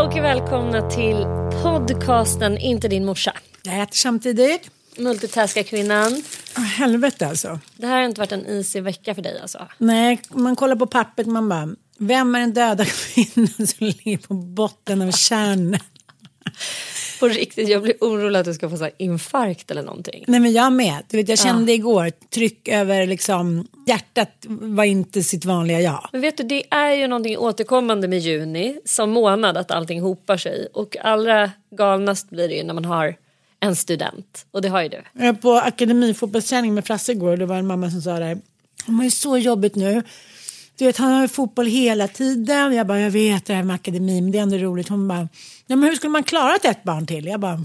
och välkomna till podcasten Inte din morsa. Jag äter samtidigt. Multitaska-kvinnan. Oh, helvete alltså. Det här har inte varit en easy vecka för dig alltså. Nej, man kollar på pappret man bara, vem är den döda kvinnan som ligger på botten av kärnan? På riktigt, jag blir orolig att du ska få så här infarkt eller någonting. Nej men jag med. Du vet, jag kände igår tryck över liksom, hjärtat var inte sitt vanliga jag. Men vet du, det är ju någonting återkommande med juni som månad att allting hopar sig. Och allra galnast blir det ju när man har en student. Och det har ju du. Jag var på akademifotbollsträning med Frasse igår och det var en mamma som sa där, det är så jobbigt nu. Du vet, han har fotboll hela tiden. Jag bara, jag vet det här med akademi, men det är ändå roligt. Hon bara, ja, men hur skulle man klara ett, barn till? Jag bara,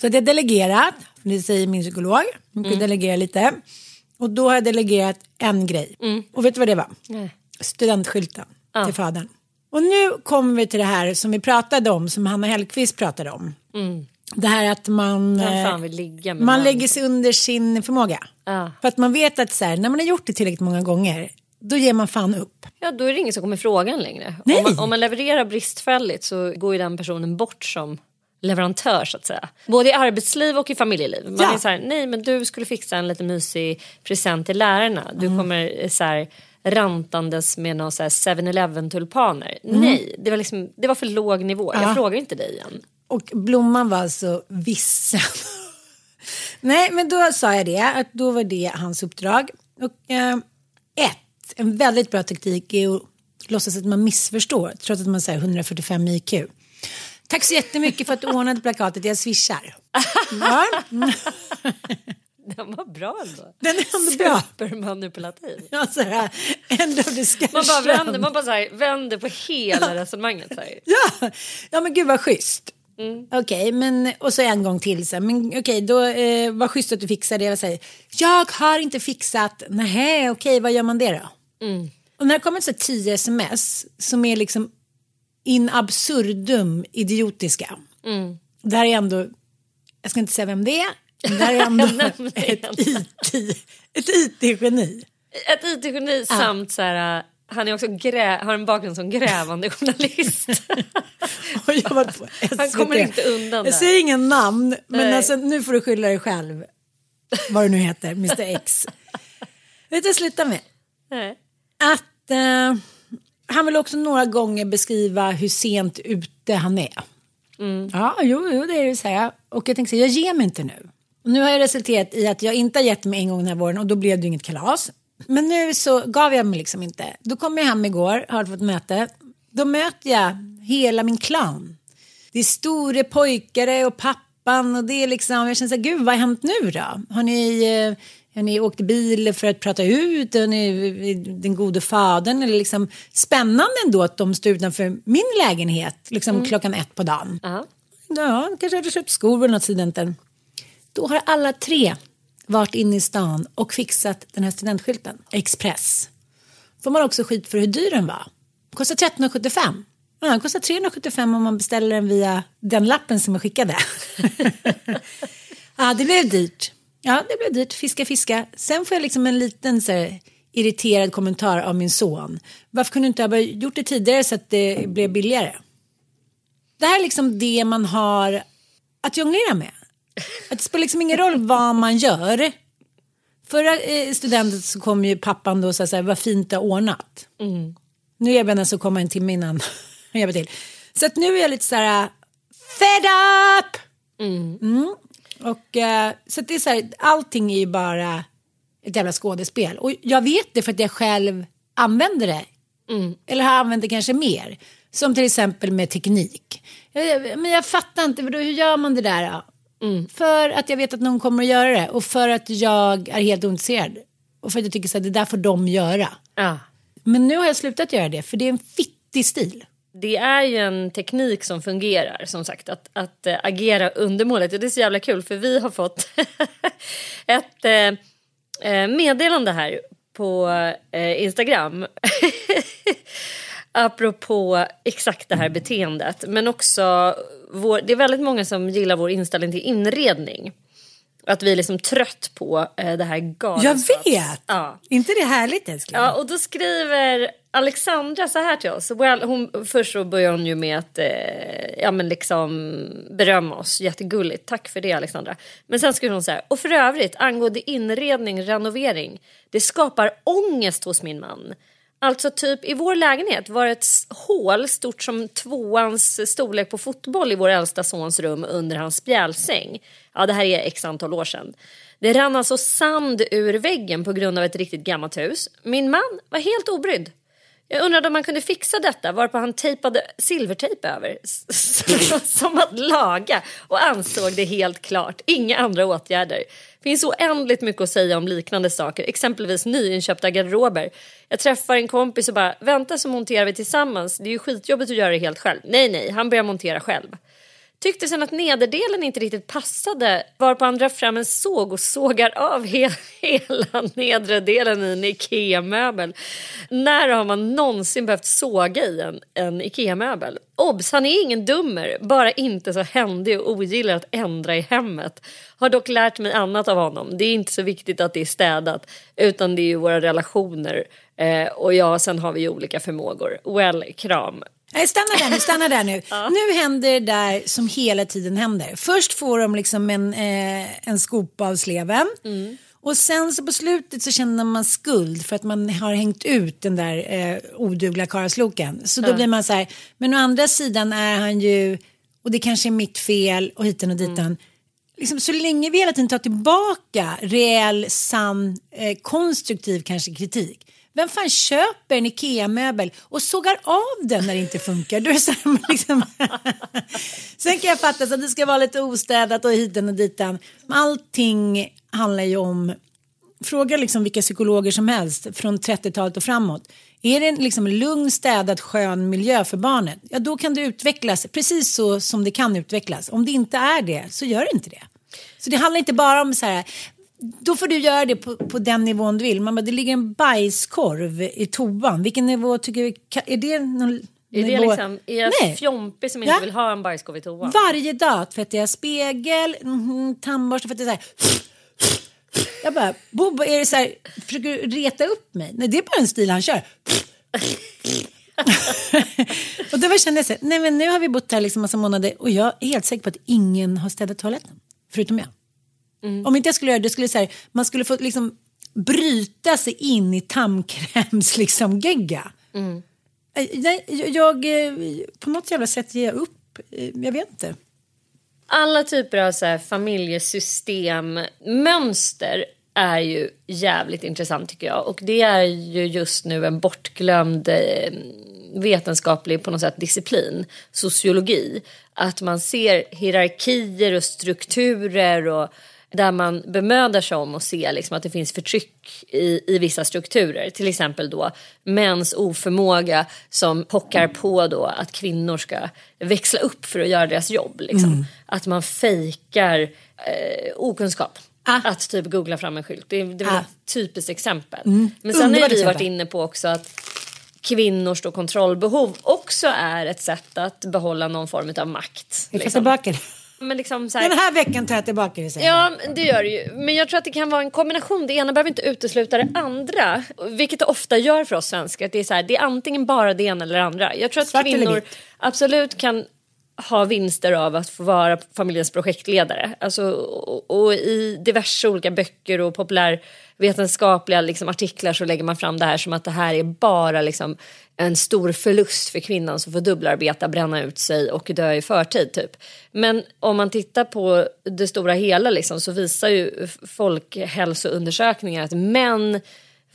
så det är delegerat, det säger min psykolog. Man kan delegera lite. Och då har jag delegerat en grej. Och vet du vad det var? Nej. Studentskylten till fadern. Och nu kommer vi till det här som vi pratade om, som Hanna Hellquist pratade om. Det här att man, eh, man lägger sig under sin förmåga. Ja. För att man vet att så här, när man har gjort det tillräckligt många gånger, då ger man fan upp. Ja, då är det ingen som kommer fråga en längre. Om man, om man levererar bristfälligt så går ju den personen bort som leverantör så att säga. Både i arbetsliv och i familjeliv. Man Ja. är så här, nej men du skulle fixa en lite mysig present till lärarna. Du Mm. kommer eh, så här rantandes med någon så här 7-Eleven tulpaner. Mm. Nej, det var, liksom, det var för låg nivå. Jag frågar inte dig igen. Och blomman var alltså vissen. Nej, men då sa jag det, att då var det hans uppdrag. Och eh, ett, en väldigt bra taktik är att låtsas att man missförstår, trots att man säger 145 IQ. Tack så jättemycket för att du ordnade plakatet, jag swishar. Ja, mm, Den var bra ändå. den är ändå bra. Supermanipulativ. Ja, så här, end of discussion. Man bara vänder, man bara så här, vänder på hela resonemanget. Så här. Ja, ja men gud vad schysst. Okej, men och så en gång till sen. Men okej, då eh, var schysst att du fixade det. Jag säger, jag har inte fixat. Nej, okej, vad gör man det då? Och när det kommer så tio sms som är liksom in absurdum idiotiska. Det här är ändå, jag ska inte säga vem det är. Men det här är ändå det ett IT, ett IT-geni. Ett IT-geni samt så här, han är också grä, har en bakgrund som grävande journalist. Jag. Han kommer inte undan Jag där. säger ingen namn, men Nej. alltså, nu får du skylla dig själv. Vad du nu heter, Mr X. Vet du jag slutar med? Nej. Att eh, han vill också några gånger beskriva hur sent ute han är. Ja, jo, jo, det är det så här. Och jag tänkte så här, jag ger mig inte nu. Nu har jag resulterat i att jag inte har gett mig en gång den här våren och då blev det inget kalas. Men nu så gav jag mig liksom inte. Då kom jag hem igår, har fått möte. Då möter jag hela min clown. Det är store pojkare och pappan och det är liksom, jag känner så här, gud vad har hänt nu då? Har ni, eh, har ni åkt bil för att prata ut? Har ni den gode fadern? Eller liksom, spännande ändå att de står utanför min lägenhet liksom klockan ett på dagen. Ja. Ja, kanske hade köpt skor vid något studenten. Då har alla tre varit inne i stan och fixat den här studentskylten. Express. Får man också skit för hur dyr den var. Kostar 13,75. Ja, den kostar 375 om man beställer den via den lappen som jag skickade. ja, det blev dyrt. Ja, det blev dyrt. Fiska, fiska. Sen får jag liksom en liten så här, irriterad kommentar av min son. Varför kunde du inte ha gjort det tidigare så att det blev billigare? Det här är liksom det man har att jonglera med. Att det spelar liksom ingen roll vad man gör. Förra eh, studenten så kom ju pappan då och sa så här, vad fint det är ordnat. Nu är jag som kommer en timme innan jag hjälper till. Så att nu är jag lite så här, fed up! Mm. Och eh, så att det är så här, allting är ju bara ett jävla skådespel. Och jag vet det för att jag själv använder det. Eller har använt det kanske mer. Som till exempel med teknik. Jag, men jag fattar inte, hur gör man det där då? För att jag vet att någon kommer att göra det och för att jag är helt ointresserad. Och för att jag tycker att det där får de göra. Ja. Men nu har jag slutat göra det för det är en fittig stil. Det är ju en teknik som fungerar som sagt att, att äh, agera undermålet och det är så jävla kul för vi har fått ett äh, meddelande här på äh, Instagram apropå exakt det här beteendet men också vår, det är väldigt många som gillar vår inställning till inredning. Att vi är liksom trött på äh, det här Jag galenskaps... vet! Ja. inte det härligt älskling? Ja, och då skriver Alexandra så här till oss. Well, hon, först så börjar hon ju med att eh, ja, men liksom berömma oss. Jättegulligt. Tack för det Alexandra. Men sen skriver hon så här. Och för övrigt angående inredning, renovering. Det skapar ångest hos min man. Alltså typ i vår lägenhet var det ett hål stort som tvåans storlek på fotboll i vår äldsta sons rum under hans spjälsäng. Ja, det här är x antal år sedan. Det rann alltså sand ur väggen på grund av ett riktigt gammalt hus. Min man var helt obrydd. Jag undrade om man kunde fixa detta varpå han tejpade silvertejp över. Som att laga och ansåg det helt klart. Inga andra åtgärder. Finns oändligt mycket att säga om liknande saker. Exempelvis nyinköpta garderober. Jag träffar en kompis och bara vänta så monterar vi tillsammans. Det är ju skitjobbigt att göra det helt själv. Nej nej, han börjar montera själv. Tyckte sen att nederdelen inte riktigt passade varpå han drar fram en såg och sågar av he hela nedre delen i en IKEA-möbel. När har man någonsin behövt såga i en, en IKEA-möbel? Obs, han är ingen dummer, bara inte så händig och ogillar att ändra i hemmet. Har dock lärt mig annat av honom. Det är inte så viktigt att det är städat utan det är ju våra relationer. Eh, och ja, sen har vi ju olika förmågor. Well, kram. Nej, stanna där nu, stanna där nu. Nu händer det där som hela tiden händer. Först får de liksom en, eh, en skopa av sleven. Och sen så på slutet så känner man skuld för att man har hängt ut den där eh, odugliga karlsloken. Så då blir man så här, men å andra sidan är han ju, och det kanske är mitt fel och hiten och ditan. Liksom, så länge vi hela tiden tar tillbaka reell, sann, eh, konstruktiv kanske kritik. Vem fan köper en IKEA-möbel och sågar av den när det inte funkar? Du är så här, liksom... Sen kan jag fatta så att det ska vara lite ostädat och hiten och ditan. Men Allting handlar ju om, fråga liksom vilka psykologer som helst från 30-talet och framåt. Är det en liksom lugn, städad, skön miljö för barnet, ja då kan det utvecklas precis så som det kan utvecklas. Om det inte är det, så gör det inte det. Så det handlar inte bara om så här, då får du göra det på, på den nivån du vill. Man bara, det ligger en bajskorv i toan. Vilken nivå tycker vi, är det någon Är det liksom, är jag Nej. fjompig som inte Ja. vill ha en bajskorv i toan? Varje dag tvättar jag spegel, mm, tandborste för att det är så här. Jag bara, Bobo, är det så här, försöker du reta upp mig? Nej, det är bara en stil han kör. och då kände jag så här, nej men nu har vi bott här liksom massa månader och jag är helt säker på att ingen har städat toaletten. Förutom jag. Om inte jag skulle göra det, skulle så här, man skulle få liksom bryta sig in i tandkräms liksom gegga. Eh, Nej, jag, eh, på något jävla sätt ger jag upp. Eh, Jag vet inte. Alla typer av så här familjesystemmönster är ju jävligt intressant tycker jag. Och det är ju just nu en bortglömd eh, vetenskaplig på något sätt disciplin, sociologi. Att man ser hierarkier och strukturer och där man bemödar sig om att se liksom att det finns förtryck i, i vissa strukturer. Till exempel då mäns oförmåga som pockar på då att kvinnor ska växla upp för att göra deras jobb. Liksom. Att man fejkar eh, okunskap. Ah. Att typ googla fram en skylt. Det, är- det är Ah. ett typiskt exempel. Men sen har vi varit exempel. inne på också att kvinnors då kontrollbehov också är ett sätt att behålla någon form av makt. Liksom. tillbaka. Men liksom så här, Den här veckan tar jag tillbaka det. Ja, det gör det ju. Men jag tror att det kan vara en kombination. Det ena behöver inte utesluta det andra. Vilket det ofta gör för oss svenskar. Det, är så här, det är antingen bara det ena eller det andra. Jag tror att Svart kvinnor absolut kan ha vinster av att få vara familjens projektledare. Alltså, och, och i diverse olika böcker och populärvetenskapliga liksom, artiklar så lägger man fram det här som att det här är bara liksom, en stor förlust för kvinnan som får dubbelarbeta, bränna ut sig och dö i förtid. Typ. Men om man tittar på det stora hela liksom, så visar ju folkhälsoundersökningar att män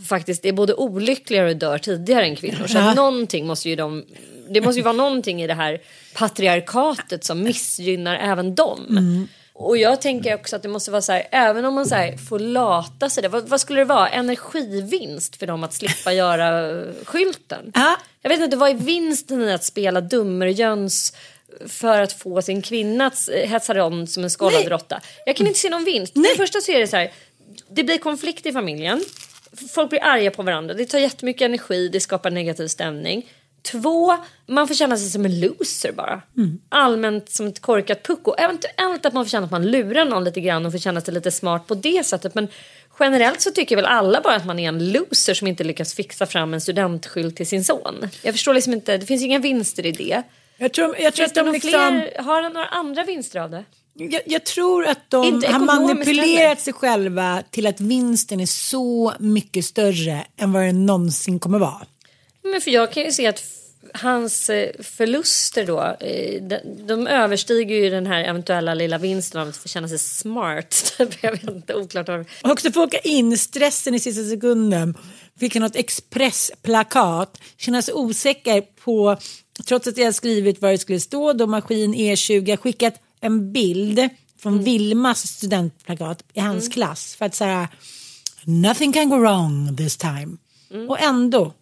faktiskt är både olyckligare och dör tidigare än kvinnor. Så att någonting måste ju de, det måste ju vara någonting i det här patriarkatet som missgynnar även dem. Och jag tänker också att det måste vara så här, även om man så här får lata sig, det, vad, vad skulle det vara? Energivinst för dem att slippa göra skylten? Ja. Jag vet inte, vad är vinsten i att spela dummerjöns för att få sin kvinna att hetsa runt som en Nej. råtta? Jag kan inte se någon vinst. För det första så är det så här, det blir konflikt i familjen. Folk blir arga på varandra. Det tar jättemycket energi, det skapar negativ stämning. Två, man får känna sig som en loser bara. Allmänt som ett korkat pucko. Eventuellt att man får känna att man lurar någon lite grann och får känna sig lite smart på det sättet. Men generellt så tycker väl alla bara att man är en loser som inte lyckas fixa fram en studentskylt till sin son. Jag förstår liksom inte, det finns ju inga vinster i det. Jag tror, jag, tror Finns att de liksom, fler, har några andra vinster av det? Jag, jag tror att de har manipulerat sig själva till att vinsten är så mycket större än vad den någonsin kommer vara. Men för jag kan ju se att hans eh, förluster då, eh, de, överstiger ju den här eventuella lilla vinsten av att få känna sig smart. Typ, jag vet inte, oklart Och också få åka in, stressen i sista sekunden, fick han något expressplakat, känna sig osäker på, trots att jag skrivit vad det skulle stå, då maskin E20, jag skickat en bild från Vilmas studentplakat i hans klass för att säga nothing can go wrong this time. Och ändå,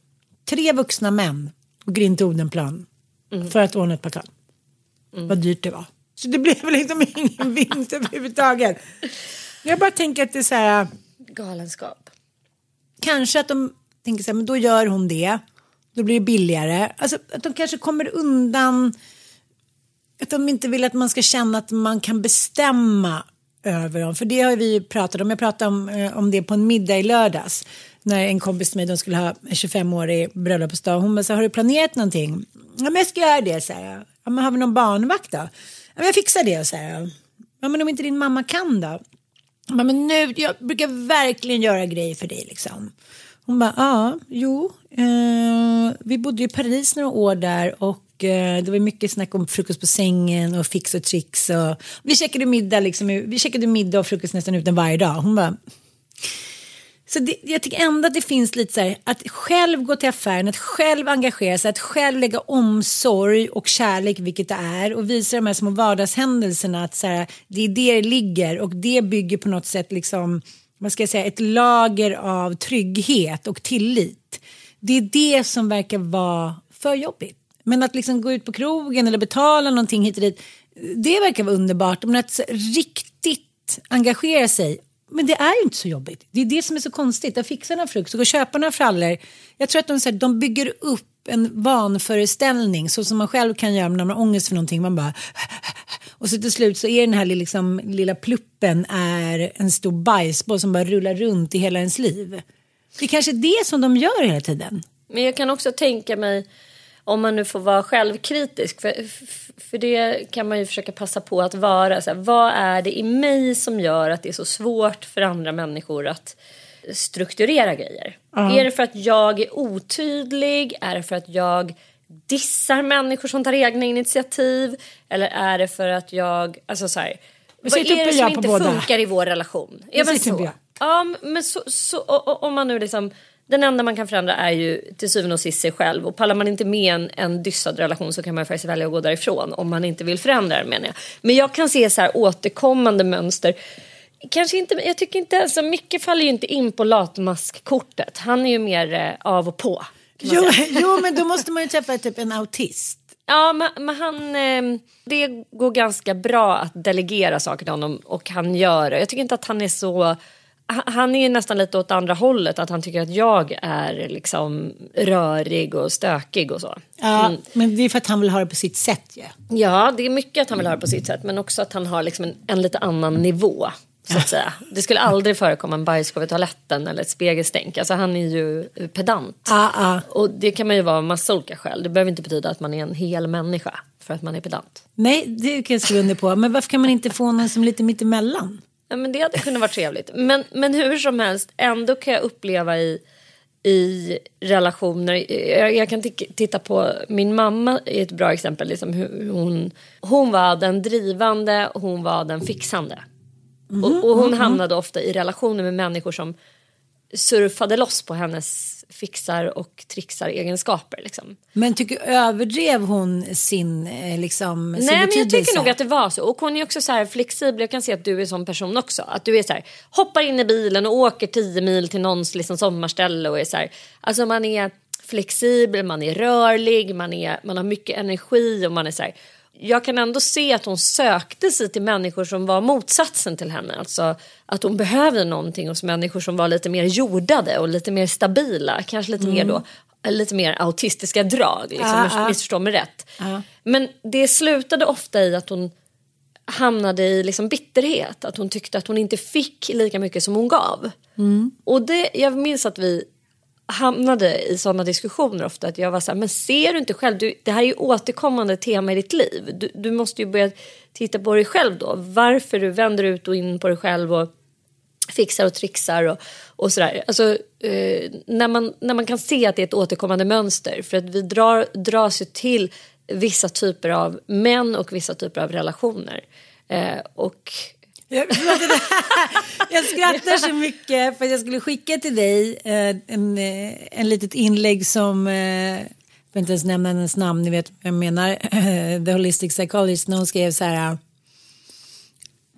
tre vuxna män går in till Odenplan för att ordna ett plakat. Vad dyrt det var. Så det blev liksom ingen vinst överhuvudtaget. Jag bara tänker att det är så här, galenskap. kanske att de tänker så här, men då gör hon det. Då blir det billigare. Alltså att de kanske kommer undan. Att de inte vill att man ska känna att man kan bestämma över dem. För det har vi ju pratat om. Jag pratade om, eh, om det på en middag i lördags. När en kompis till mig, de skulle ha en 25-årig bröllopsdag. Hon bara, så, här, har du planerat någonting? Ja men jag ska göra det, säger jag. Ja men har vi någon barnvakt då? Ja men jag fixar det, säger jag. Ja men om inte din mamma kan då? Ja, men nu, jag brukar verkligen göra grejer för dig liksom. Hon bara, ja, jo. Eh, vi bodde i Paris några år där och mycket, eh, det var mycket snack om frukost på sängen och fix och tricks. Och, vi käkade middag liksom, vi käkade middag och frukost nästan utan varje dag. Hon bara, så det, jag tycker ändå att det finns lite så här, att själv gå till affären, att själv engagera sig, att själv lägga omsorg och kärlek, vilket det är, och visa de här små vardagshändelserna att så här, det är det det ligger och det bygger på något sätt liksom, vad ska jag säga, ett lager av trygghet och tillit. Det är det som verkar vara för jobbigt. Men att liksom gå ut på krogen eller betala någonting hit och dit, det verkar vara underbart. Men att riktigt engagera sig men det är ju inte så jobbigt. Det är det som är så konstigt. Att fixa några frukt och gå och köpa några frallor. Jag tror att de, så här, de bygger upp en vanföreställning så som man själv kan göra när man har ångest för någonting. Man bara... Och så till slut så är den här liksom, lilla pluppen är en stor bajsboll som bara rullar runt i hela ens liv. Det är kanske det som de gör hela tiden. Men jag kan också tänka mig, om man nu får vara självkritisk, för, för det kan man ju försöka passa på att vara. Så här, vad är det i mig som gör att det är så svårt för andra människor att strukturera grejer. Är det för att jag är otydlig? Är det för att jag dissar människor som tar egna initiativ? Eller är det för att jag, alltså så här, vad sitter är det som jag inte funkar i vår relation? Jag sitter uppe så? jag. Ja, men så, så och, och, om man nu liksom den enda man kan förändra är ju till syvende och sist sig själv och pallar man inte med en, en dyssad relation så kan man faktiskt välja att gå därifrån om man inte vill förändra den menar jag. Men jag kan se så här återkommande mönster. Kanske inte, jag tycker inte, alltså Micke faller ju inte in på latmaskkortet. Han är ju mer eh, av och på. Jo, jo, men då måste man ju träffa typ en autist. Ja, men, men han, eh, det går ganska bra att delegera saker till honom och han gör det. Jag tycker inte att han är så... han- är nästan lite åt andra hållet, att han tycker att jag är liksom rörig och stökig och så. Ja, Men det är för att han vill ha det på sitt sätt ju. Ja, det är mycket att han vill ha det på sitt sätt, men också att han har liksom en, en lite annan nivå. Så att säga. Det skulle aldrig förekomma en bajskorv i toaletten eller ett spegelstänk. Alltså han är ju pedant. Ja, ja. Och det kan man ju vara av massa olika skäl. Det behöver inte betyda att man är en hel människa för att man är pedant. Nej, det kan jag skriva under på. Men varför kan man inte få någon som är lite mittemellan? Ja, men det hade kunnat vara trevligt. Men, men hur som helst, ändå kan jag uppleva i, i relationer. Jag, jag kan titta på min mamma är ett bra exempel. Liksom hur hon, hon var den drivande hon var den fixande. och, och hon hamnade ofta i relationer med människor som surfade loss på hennes fixar och trixar egenskaper. Liksom. Men tycker överdrev hon sin, eh, liksom, sin Nej, men jag tycker nog att det var så. Och hon är också så här flexibel. Jag kan se att du är sån person också. Att du är så här, hoppar in i bilen och åker 10 mil till någons liksom, sommarställe och är så här. Alltså man är flexibel, man är rörlig, man, är, man har mycket energi och man är så här. Jag kan ändå se att hon sökte sig till människor som var motsatsen till henne. Alltså att hon behövde någonting hos människor som var lite mer jordade och lite mer stabila. Kanske lite mer då lite mer autistiska drag. Liksom, Ja, ja. Missförstå mig rätt. Men det slutade ofta i att hon hamnade i liksom bitterhet. Att hon tyckte att hon inte fick lika mycket som hon gav. Och det, jag minns att vi hamnade i sådana diskussioner ofta. Att jag var så här, men ser du inte själv? Du, det här är ju återkommande tema i ditt liv. Du, du måste ju börja titta på dig själv då. Varför du vänder ut och in på dig själv och fixar och trixar och, och sådär. Alltså, eh, när, man, när man kan se att det är ett återkommande mönster. För att vi drar, dras ju till vissa typer av män och vissa typer av relationer. Eh, och jag, jag skrattar så mycket för jag skulle skicka till dig eh, en, eh, en litet inlägg som, eh, jag får inte ens nämna hennes namn, ni vet vad jag menar, The Holistic Psychologist, när hon skrev så här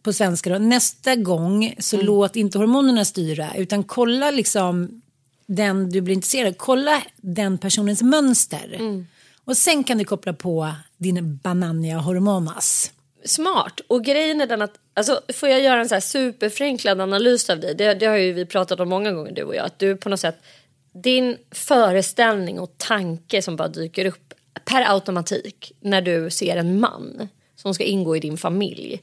på svenska då, nästa gång så låt inte hormonerna styra utan kolla liksom den du blir intresserad av, kolla den personens mönster. Och sen kan du koppla på din banania hormonas smart. Och grejen är den att, alltså, får jag göra en så här superförenklad analys av dig? Det, det har ju vi pratat om många gånger du och jag. Att du på något sätt, din föreställning och tanke som bara dyker upp per automatik när du ser en man som ska ingå i din familj.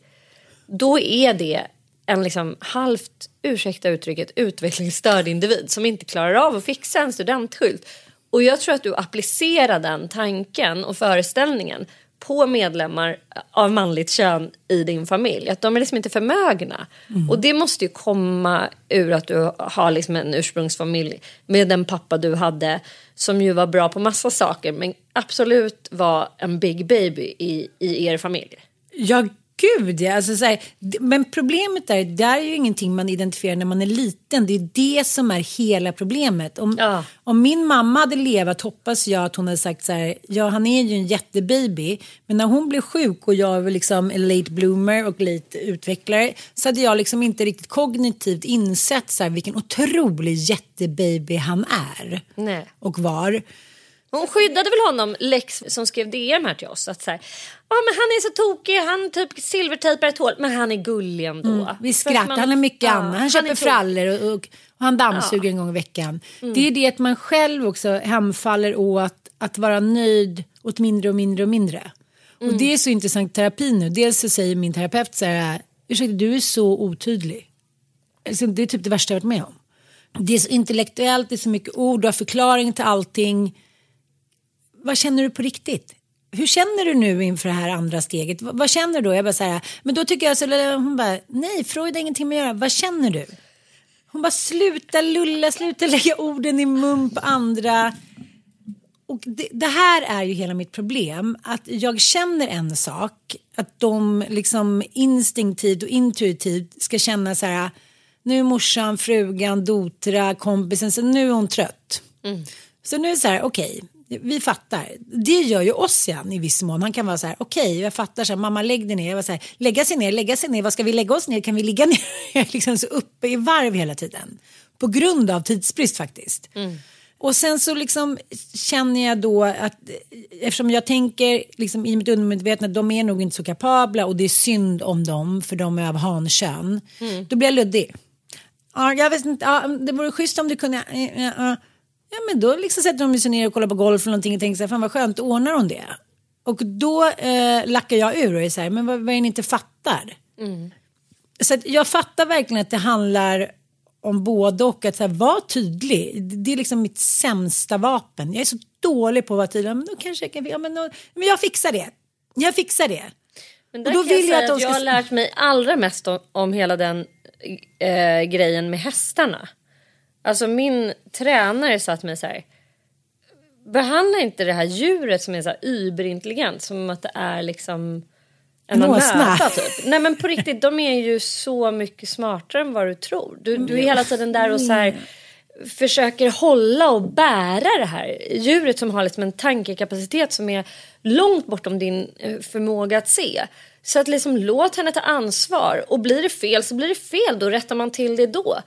Då är det en liksom halvt, ursäkta uttrycket, utvecklingsstörd individ som inte klarar av att fixa en studentskylt. Och jag tror att du applicerar den tanken och föreställningen på medlemmar av manligt kön i din familj. Att de är liksom inte förmögna. Och det måste ju komma ur att du har liksom en ursprungsfamilj med den pappa du hade som ju var bra på massa saker men absolut var en big baby i, i er familj. Ja, gud ja. Alltså, så här, men problemet är, det är ju ingenting man identifierar när man är liten. Det är det som är hela problemet. Om, Ja. om min mamma hade levat hoppas jag att hon hade sagt så här, ja han är ju en jättebaby. Men när hon blev sjuk och jag var liksom en late bloomer och late utvecklare så hade jag liksom inte riktigt kognitivt insett så här, vilken otrolig jättebaby han är. Nej. Och var. Hon skyddade väl honom, Lex som skrev DM här till oss. Att så här, ja men han är så tokig, han typ silvertejpar ett hål, men han är gullig ändå. Mm, Vi skrattar, man- han har mycket ja, annat. Han köper är frallor och, och, och han dammsuger en gång i veckan. Mm. Det är det att man själv också hemfaller åt att vara nöjd åt mindre och mindre och mindre. Mm. Och det är så intressant terapi nu. Dels så säger min terapeut så här, ursäkta du är så otydlig. Alltså, det är typ det värsta jag varit med om. Det är så intellektuellt, det är så mycket ord, du har förklaring till allting. Vad känner du på riktigt? Hur känner du nu inför det här andra steget? Vad, vad känner du då? Jag bara så här, men då tycker jag så, hon bara, nej, Freud har ingenting med att göra. Vad känner du? Hon bara sluta lulla, sluta lägga orden i mun på andra. Och det, det, här är ju hela mitt problem. Att jag känner en sak. Att de liksom instinktivt och intuitivt ska känna så här. Nu är morsan, frugan, dotra, kompisen. Så nu är hon trött. Mm. Så nu är det så här, okej. Okay, vi fattar. Det gör ju Ossian i viss mån. Han kan vara så här, okej, okay, jag fattar, så här, mamma lägg dig ner. Jag var så här, lägga sig ner, lägga sig ner, vad ska vi lägga oss ner? Kan vi ligga ner? liksom så uppe i varv hela tiden. På grund av tidsbrist faktiskt. Mm. Och sen så liksom känner jag då att eftersom jag tänker liksom i mitt undermedvetna att de är nog inte så kapabla och det är synd om dem för de är av hankön. Mm. Då blir jag luddig. Ja, jag vet inte, ja, det vore schysst om du kunde. Ja, ja, ja men då liksom sätter de sig ner och kollar på golf eller någonting och tänker så här, fan vad skönt, ordnar hon det? Och då eh, lackar jag ur och är så här, men vad, vad är ni inte fattar? Mm. Så jag fattar verkligen att det handlar om både och. Att vara tydlig. Det är liksom mitt sämsta vapen. Jag är så dålig på att vara tydlig. Men då kanske jag kan, ja, men, då, men jag fixar det. Jag fixar det. Men där och då vill jag, jag att, att jag har lärt mig allra mest om, om hela den äh, grejen med hästarna. Alltså min tränare sa till mig så här. Behandla inte det här djuret som är så här überintelligent som att det är liksom en åsna. Typ. Nej men på riktigt, de är ju så mycket smartare än vad du tror. Du, du är hela tiden där och så här försöker hålla och bära det här djuret som har liksom en tankekapacitet som är långt bortom din eh, förmåga att se. Så att liksom låt henne ta ansvar och blir det fel så blir det fel, då rättar man till det då.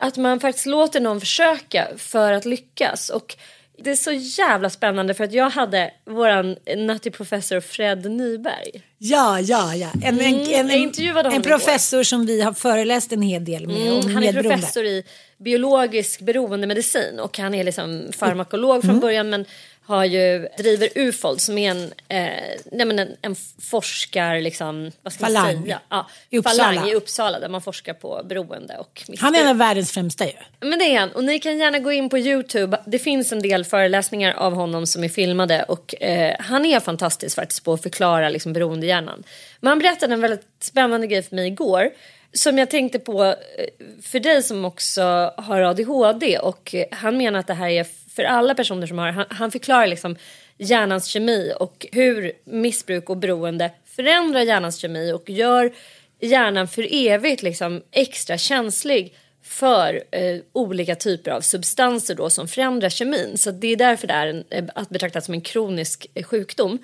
Att man faktiskt låter någon försöka för att lyckas. Och det är så jävla spännande för att jag hade våran Nutty professor Fred Nyberg. Ja, ja, ja. En, mm, en, en, en professor som vi har föreläst en hel del med. Mm, han är professor i biologisk beroendemedicin och han är liksom farmakolog från mm. början men har ju, driver UFOL som är en, eh, nej men en, en forskar, liksom, vad ska falang. man säga? Ja, I Uppsala. Falang i Uppsala där man forskar på beroende och missbruk. Han är en av världens främsta ju. Men det är han och ni kan gärna gå in på Youtube. Det finns en del föreläsningar av honom som är filmade och eh, han är fantastisk faktiskt på att förklara liksom, beroendehjärnan. Men han berättade en väldigt spännande grej för mig igår som jag tänkte på eh, för dig som också har ADHD och han menar att det här är för alla personer som har, han, han förklarar liksom hjärnans kemi och hur missbruk och beroende förändrar hjärnans kemi och gör hjärnan för evigt liksom extra känslig för eh, olika typer av substanser då som förändrar kemin. Så det är därför det är en, eh, att betrakta som en kronisk eh, sjukdom.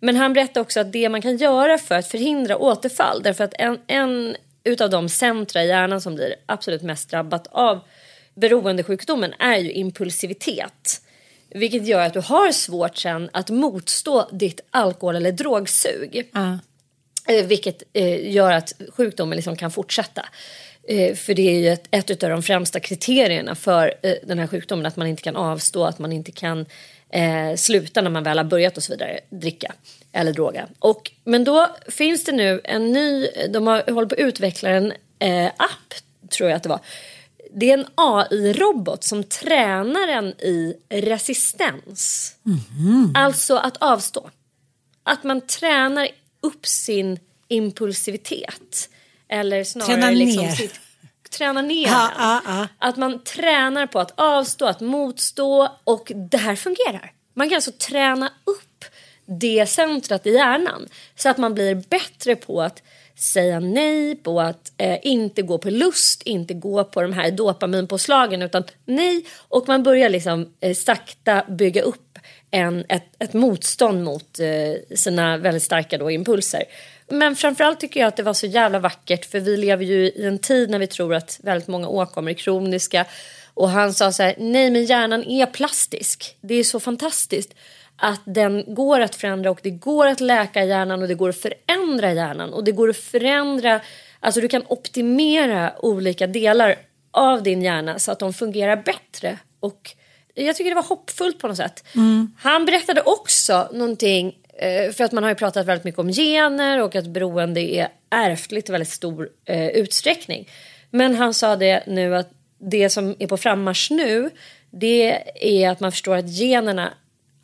Men han berättar också att det man kan göra för att förhindra återfall, därför att en, en utav de centra i hjärnan som blir absolut mest drabbat av beroendesjukdomen är ju impulsivitet. Vilket gör att du har svårt sen att motstå ditt alkohol eller drogsug. Uh. Vilket eh, gör att sjukdomen liksom kan fortsätta. Eh, för det är ju ett, ett av de främsta kriterierna för den här sjukdomen. Att man inte kan avstå, att man inte kan eh, sluta när man väl har börjat och så vidare dricka eller droga. Och, men då finns det nu en ny, de har hållit på att utveckla en eh, app tror jag att det var det är en AI-robot som tränar en i resistens. Mm. Alltså att avstå. Att man tränar upp sin impulsivitet. Eller snarare träna liksom ner. Sitt, träna ner den. Ha, ha. Att man tränar på att avstå, att motstå och det här fungerar. Man kan alltså träna upp det centret i hjärnan så att man blir bättre på att säga nej, på att eh, inte gå på lust, inte gå på de här dopaminpåslagen utan nej. Och man börjar liksom eh, sakta bygga upp en, ett, ett motstånd mot eh, sina väldigt starka då, impulser. Men framförallt tycker jag att det var så jävla vackert för vi lever ju i en tid när vi tror att väldigt många åkommor är kroniska. Och han sa så här, nej men hjärnan är plastisk, det är så fantastiskt att den går att förändra och det går att läka hjärnan och det går att förändra hjärnan och det går att förändra, alltså du kan optimera olika delar av din hjärna så att de fungerar bättre och jag tycker det var hoppfullt på något sätt. Mm. Han berättade också någonting eh, för att man har ju pratat väldigt mycket om gener och att beroende är ärftligt i väldigt stor eh, utsträckning. Men han sa det nu att det som är på frammarsch nu det är att man förstår att generna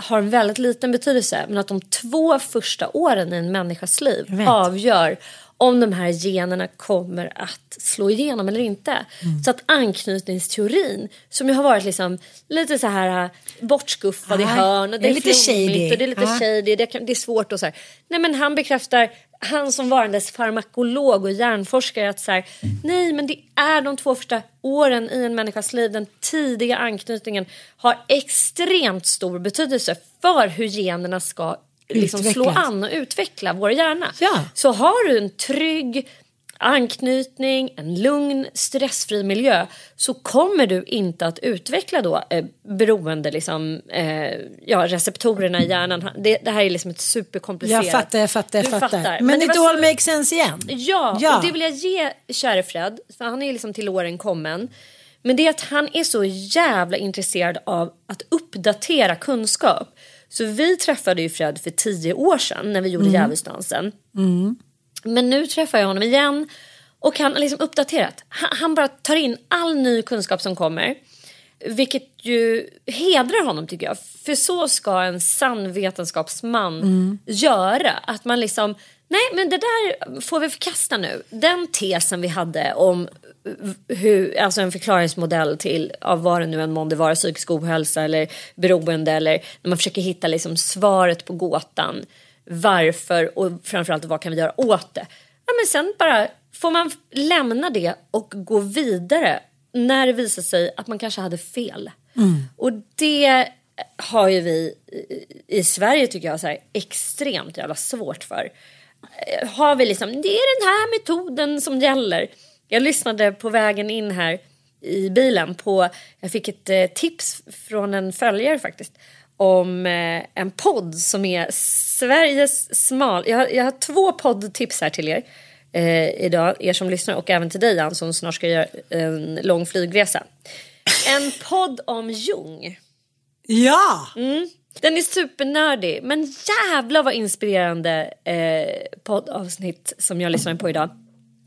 har en väldigt liten betydelse men att de två första åren i en människas liv avgör om de här generna kommer att slå igenom eller inte. Mm. Så att anknytningsteorin, som ju har varit liksom lite så här äh, bortskuffad i Ja, hörn och det är, lite flummigt shady. och det är lite Ja. shady, det är svårt och så här. Nej men han bekräftar, han som varandes farmakolog och hjärnforskare att så här, nej men det är de två första åren i en människas liv, den tidiga anknytningen har extremt stor betydelse för hur generna ska liksom slå an och utveckla vår hjärna. Ja. Så har du en trygg anknytning, en lugn, stressfri miljö så kommer du inte att utveckla då eh, beroende, liksom, eh, ja, receptorerna i hjärnan. Det, det här är liksom ett superkomplicerat... Jag fattar, jag fattar, jag fattar. fattar. Men, var all så- makes sense igen. Ja, Ja. och det vill jag ge käre Fred, för han är liksom till åren kommen. Men det är att han är så jävla intresserad av att uppdatera kunskap. Så vi träffade ju Fred för tio år sedan när vi gjorde Djävulsdansen. Men nu träffar jag honom igen och han har liksom uppdaterat. Han, han bara tar in all ny kunskap som kommer. Vilket ju hedrar honom tycker jag. För så ska en sann vetenskapsman göra. Att man liksom, nej men det där får vi förkasta nu. Den tesen vi hade om hur, alltså en förklaringsmodell till av vad det nu än månde vara, psykisk ohälsa eller beroende eller när man försöker hitta liksom svaret på gåtan. Varför och framförallt vad kan vi göra åt det? Ja, men sen bara får man lämna det och gå vidare när det visar sig att man kanske hade fel. Och det har ju vi i- i Sverige tycker jag så här, extremt jävla svårt för. Eh, Har vi liksom, det är den här metoden som gäller. Jag lyssnade på vägen in här i bilen på, jag fick ett eh, tips från en följare faktiskt om eh, en podd som är Sveriges smal... Jag har, jag har två poddtips här till er eh, idag, er som lyssnar och även till dig Ann som snart ska göra en lång flygresa. En podd om Jung. Ja! Den är supernördig, men jävla vad inspirerande eh, poddavsnitt som jag lyssnar på idag.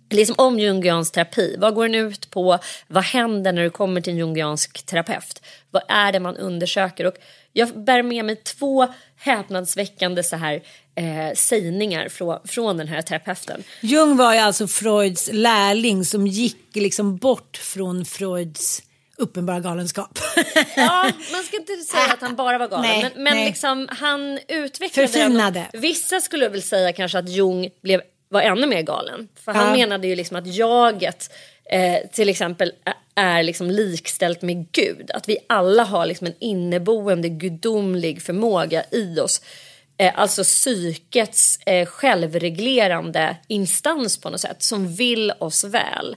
Liksom om jungiansk terapi. Vad går den ut på? Vad händer när du kommer till en jungiansk terapeut? Vad är det man undersöker? Och jag bär med mig två häpnadsväckande så här, eh, sägningar från, från den här terapeuten. Jung var ju alltså Freuds lärling som gick liksom bort från Freuds uppenbara galenskap. Ja, man ska inte säga att han bara var galen. Nej, men men nej. liksom, han utvecklade Förfinade. den. Vissa skulle väl säga kanske att Jung blev, var ännu mer galen. För han Ja. menade ju liksom att jaget eh, till exempel är liksom likställt med Gud. Att vi alla har liksom en inneboende gudomlig förmåga i oss. Eh, alltså psykets eh, självreglerande instans på något sätt som vill oss väl.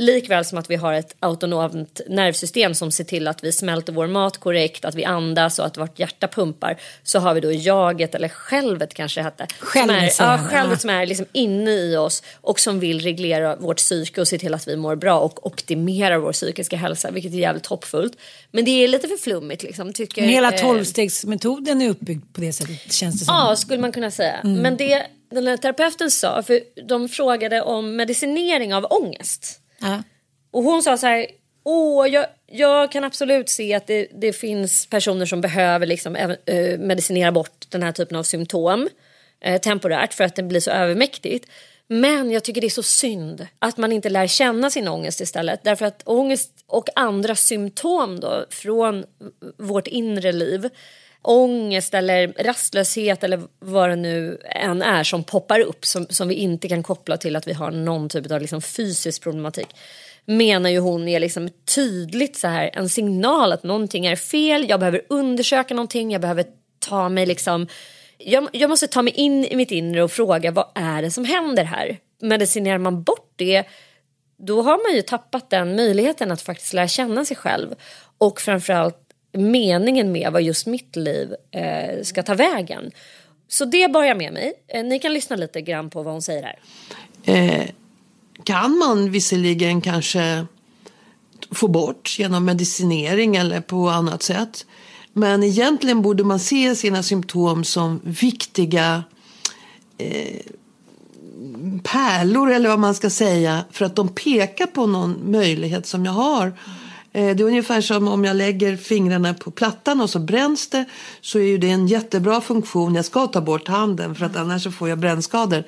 Likväl som att vi har ett autonomt nervsystem som ser till att vi smälter vår mat korrekt, att vi andas och att vårt hjärta pumpar. Så har vi då jaget, eller självet kanske det hette. Självet, som är, ja, självet som är liksom inne i oss och som vill reglera vårt psyke och se till att vi mår bra och optimera vår psykiska hälsa, vilket är jävligt hoppfullt. Men det är lite för flummigt liksom, tycker Men hela eh, tolvstegsmetoden är uppbyggd på det sättet känns det som. Ja, skulle man kunna säga. Men det den här terapeuten sa, för de frågade om medicinering av ångest. Ja. Och hon sa så här, åh, jag, jag kan absolut se att det, det finns personer som behöver liksom, äh, medicinera bort den här typen av symptom äh, temporärt för att det blir så övermäktigt. Men jag tycker det är så synd att man inte lär känna sin ångest istället. Därför att ångest och andra symptom då från vårt inre liv ångest eller rastlöshet eller vad det nu än är som poppar upp som, som vi inte kan koppla till att vi har någon typ av liksom fysisk problematik menar ju hon är liksom tydligt så här en signal att någonting är fel, jag behöver undersöka någonting, jag behöver ta mig liksom jag, jag måste ta mig in i mitt inre och fråga vad är det som händer här? Medicinerar man bort det då har man ju tappat den möjligheten att faktiskt lära känna sig själv och framförallt meningen med vad just mitt liv eh, ska ta vägen. Så det börjar med mig. Eh, ni kan lyssna lite grann på vad hon säger här. eh, kan man visserligen kanske få bort genom medicinering eller på annat sätt. Men egentligen borde man se sina symptom som viktiga eh, pärlor eller vad man ska säga för att de pekar på någon möjlighet som jag har. Eh, det är ungefär som om jag lägger fingrarna på plattan och så bränns det så är ju det en jättebra funktion. Jag ska ta bort handen för att annars så får jag brännskador.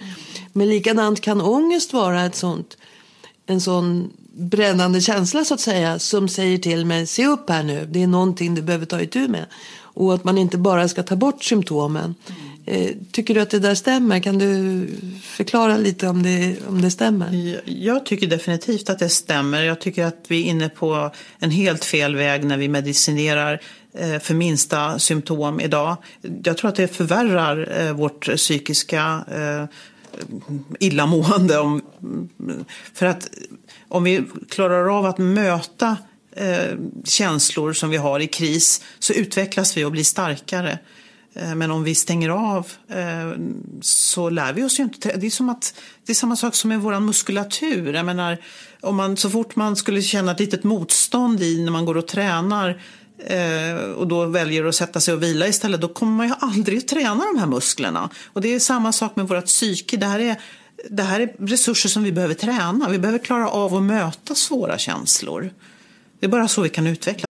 Men likadant kan ångest vara ett sånt, en sån brännande känsla så att säga som säger till mig se upp här nu, det är någonting du behöver ta itu med. Och att man inte bara ska ta bort symptomen. Mm. Eh, tycker du att det där stämmer? Kan du förklara lite om det, om det stämmer? Jag tycker definitivt att det stämmer. Jag tycker att vi är inne på en helt fel väg när vi medicinerar eh, för minsta symptom idag. Jag tror att det förvärrar eh, vårt psykiska illamående. Om, för att om vi klarar av att möta känslor som vi har i kris så utvecklas vi och blir starkare. Eh, men om vi stänger av eh, så lär vi oss ju inte. Det är, som att, det är samma sak som med vår muskulatur. Jag menar, om man, så fort man skulle känna ett litet motstånd i när man går och tränar eh, och då väljer att sätta sig och vila istället, då kommer man ju aldrig att träna de här musklerna. Och det är samma sak med vårt psyke. Det här är, det här är resurser som vi behöver träna. Vi behöver klara av att möta svåra känslor. Det är bara så vi kan utveckla.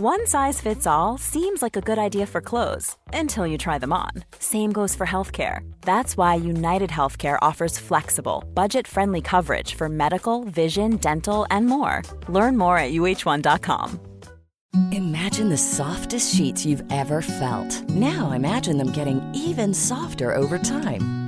One size fits all seems like a good idea for clothes until you try them on. Same goes for healthcare. That's why United Healthcare offers flexible, budget friendly coverage for medical, vision, dental, and more. Learn more at uh1.com. Imagine the softest sheets you've ever felt. Now imagine them getting even softer over time.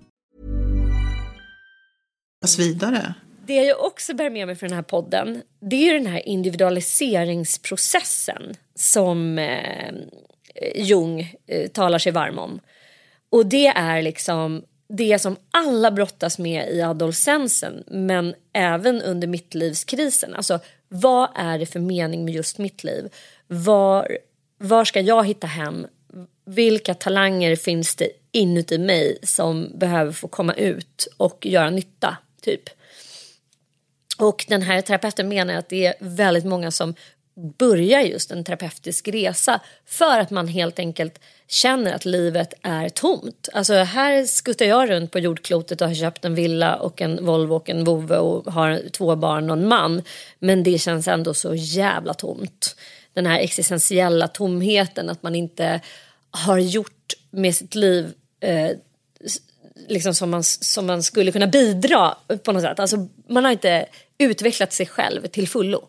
Vidare. Det jag också bär med mig från den här podden det är ju den här individualiseringsprocessen som eh, Jung eh, talar sig varm om. Och det är liksom det som alla brottas med i adolescensen men även under mittlivskrisen. Alltså vad är det för mening med just mitt liv? Var, var ska jag hitta hem? Vilka talanger finns det inuti mig som behöver få komma ut och göra nytta? Typ. Och den här terapeuten menar att det är väldigt många som börjar just en terapeutisk resa för att man helt enkelt känner att livet är tomt. Alltså här skuttar jag runt på jordklotet och har köpt en villa och en Volvo och en vovve och har två barn och en man. Men det känns ändå så jävla tomt. Den här existentiella tomheten att man inte har gjort med sitt liv eh, liksom som, man, som man skulle kunna bidra på något sätt. Alltså, man har inte utvecklat sig själv till fullo.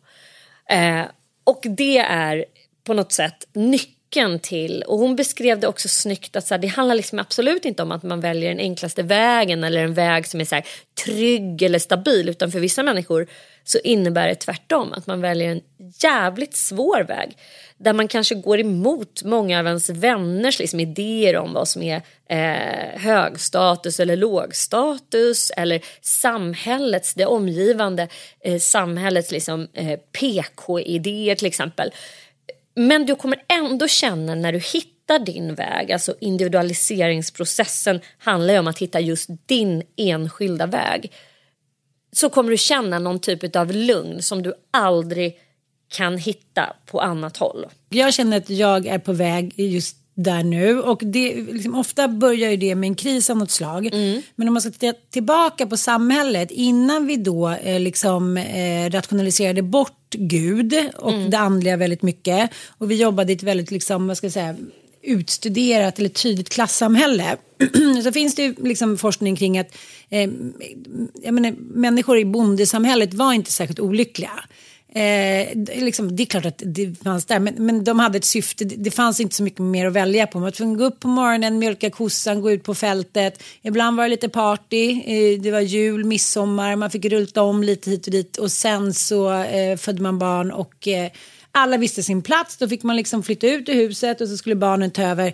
Eh, och det är på något sätt nyckeln till, och hon beskrev det också snyggt att så här, det handlar liksom absolut inte om att man väljer den enklaste vägen eller en väg som är så här, trygg eller stabil utan för vissa människor så innebär det tvärtom att man väljer en jävligt svår väg där man kanske går emot många av ens vänners liksom, idéer om vad som är eh, högstatus eller lågstatus eller samhällets, det omgivande eh, samhällets liksom, eh, PK-idéer till exempel. Men du kommer ändå känna när du hittar din väg, alltså individualiseringsprocessen handlar ju om att hitta just din enskilda väg. Så kommer du känna någon typ av lugn som du aldrig kan hitta på annat håll. Jag känner att jag är på väg just där nu och det, liksom, ofta börjar ju det med en kris av något slag. Men om man ska titta tillbaka på samhället innan vi då eh, liksom eh, rationaliserade bort Gud och det andliga väldigt mycket och vi jobbade i ett väldigt liksom, vad ska jag säga, utstuderat eller tydligt klassamhälle. så finns det ju liksom forskning kring att eh, jag menar, människor i bondesamhället var inte särskilt olyckliga. Eh, det, är liksom, det är klart att det fanns där, men, men de hade ett syfte. Det, det fanns inte så mycket mer att välja på. Man var tvungen att gå upp på morgonen, mjölka kossan, gå ut på fältet. Ibland var det lite party, eh, det var jul, midsommar, man fick rulta om lite hit och dit och sen så eh, födde man barn och eh, alla visste sin plats. Då fick man liksom flytta ut ur huset och så skulle barnen ta över.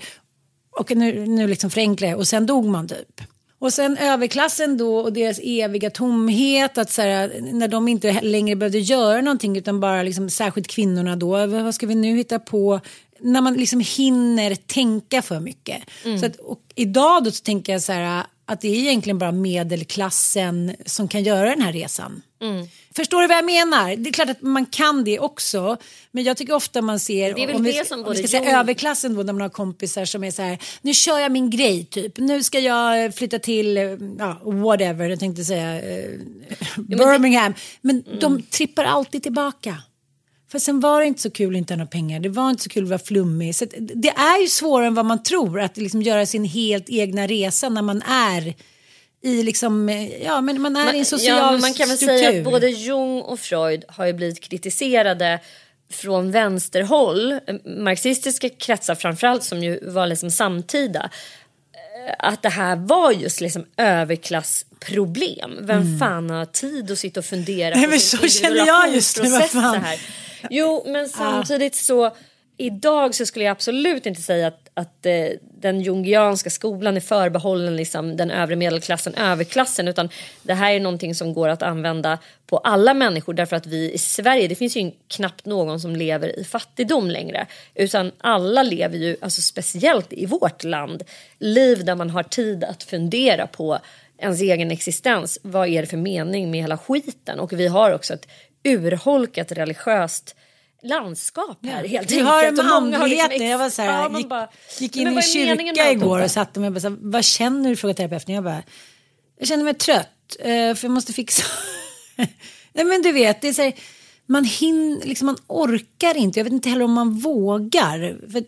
Och nu, nu liksom förenklar jag och sen dog man typ. Och sen överklassen då och deras eviga tomhet. Att så här, när de inte längre behövde göra någonting utan bara liksom, särskilt kvinnorna då. Vad ska vi nu hitta på? När man liksom hinner tänka för mycket. Så att, och idag då så tänker jag så här att det är egentligen bara medelklassen som kan göra den här resan. Förstår du vad jag menar? Det är klart att man kan det också. Men jag tycker ofta man ser, Det är väl om vi, det som om vi ska säga överklassen då, när man har kompisar som är så här, nu kör jag min grej typ, nu ska jag flytta till, eh, ja, whatever, jag tänkte säga eh, Birmingham. Men Mm. de trippar alltid tillbaka. För sen var det inte så kul att inte ha några pengar, det var inte så kul att vara flummig. Så det är ju svårare än vad man tror att liksom göra sin helt egna resa när man är i liksom, ja men man är i en social ja, man kan väl struktur. säga att både Jung och Freud har ju blivit kritiserade från vänsterhåll, marxistiska kretsar framförallt som ju var liksom samtida. eh, Att det här var just liksom överklassproblem. Vem fan har tid att sitta och fundera Mm. Nej, på men sin så känner jag just nu, vad fan. Jo, men samtidigt så idag så skulle jag absolut inte säga att, att eh, den jungianska skolan är förbehållen liksom, den övre medelklassen, överklassen. Utan det här är någonting som går att använda på alla människor. Därför att vi i Sverige, det finns ju knappt någon som lever i fattigdom längre. Utan alla lever ju, alltså speciellt i vårt land, liv där man har tid att fundera på ens egen existens. Vad är det för mening med hela skiten? Och vi har också ett urholkat religiöst landskap här helt Vi enkelt. har Och med många har liksom. Jag var så här, ja, gick, bara, gick in i meningen kyrka igår och satte mig och bara, så här, vad känner du? frågade terapeuten. Jag bara, jag känner mig trött eh, för jag måste fixa. Nej men du vet, det är så här, man hinner, liksom man orkar inte. Jag vet inte heller om man vågar. För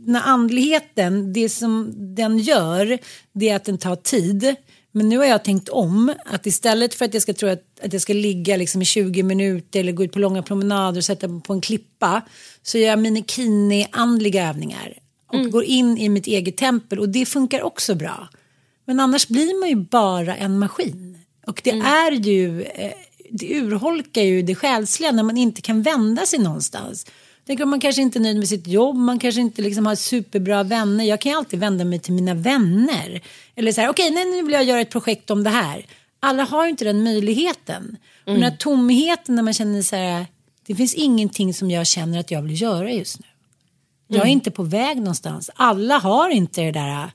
när andligheten, det som den gör, det är att den tar tid. Men nu har jag tänkt om, att istället för att jag ska tro att, att jag ska ligga liksom i 20 minuter eller gå ut på långa promenader och sätta mig på en klippa, så gör jag minikini-andliga övningar och går in i mitt eget tempel och det funkar också bra. Men annars blir man ju bara en maskin. Och det är ju, eh, det urholkar ju det själsliga när man inte kan vända sig någonstans. Tänk om man kanske inte är nöjd med sitt jobb, man kanske inte liksom har superbra vänner. Jag kan ju alltid vända mig till mina vänner. Eller så här, okej, nej, nu vill jag göra ett projekt om det här. Alla har ju inte den möjligheten. Och den här tomheten när man känner så här, det finns ingenting som jag känner att jag vill göra just nu. Jag är inte på väg någonstans. Alla har inte det där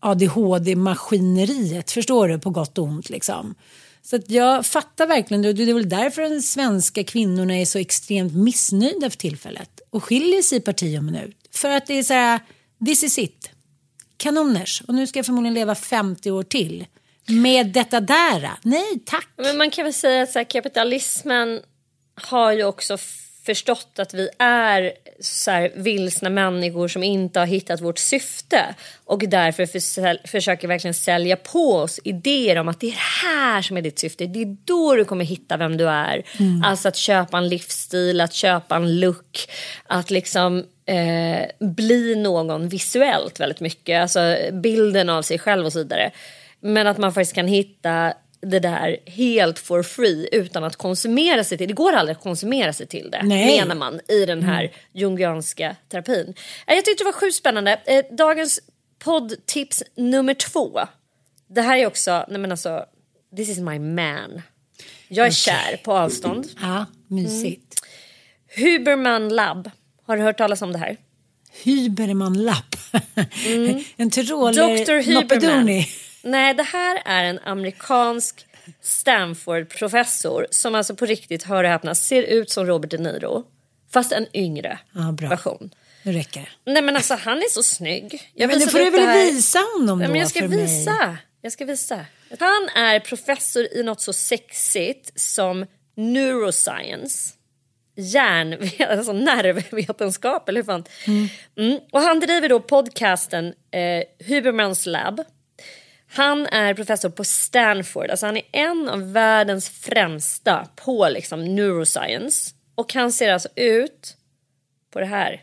ADHD-maskineriet, förstår du, på gott och ont liksom. Så att jag fattar verkligen, det det är väl därför de svenska kvinnorna är så extremt missnöjda för tillfället och skiljer sig i parti och minut. För att det är så här, this is it. Kanoners. Och nu ska jag förmodligen leva 50 år till. Med detta där. Nej, tack. Men man kan väl säga att så här, kapitalismen har ju också förstått att vi är så här, vilsna människor som inte har hittat vårt syfte och därför för, försöker verkligen sälja på oss idéer om att det är det här som är ditt syfte. Det är då du kommer hitta vem du är. Alltså att köpa en livsstil, att köpa en look, att liksom eh, bli någon visuellt väldigt mycket. Alltså bilden av sig själv och så vidare. Men att man faktiskt kan hitta det där helt for free utan att konsumera sig till det. går aldrig att konsumera sig till det Nej. menar man i den här jungianska terapin. Eh, Jag tyckte det var sjukt spännande. Eh, Dagens poddtips nummer två. Det här är också, nej men alltså, this is my man. Jag är kär på avstånd. Ja, mysigt. Huberman Lab. Har du hört talas om det här? Hyberman-lapp. en Dr. tyroler Huberman. Nej, det här är en amerikansk Stanford-professor som alltså på riktigt, hör och häpna, ser ut som Robert De Niro. Fast en yngre Ja, version. Nu räcker det. Nej men alltså han är så snygg. Jag men nu får du väl visa honom Nej, då men jag ska för mig. visa. Jag ska visa. Han är professor i något så sexigt som neuroscience. Hjärn, alltså nervvetenskap eller hur fan. Mm. Och han driver då podcasten eh, Hubermans lab. Han är professor på Stanford, alltså han är en av världens främsta på liksom neuroscience. Och han ser alltså ut på det här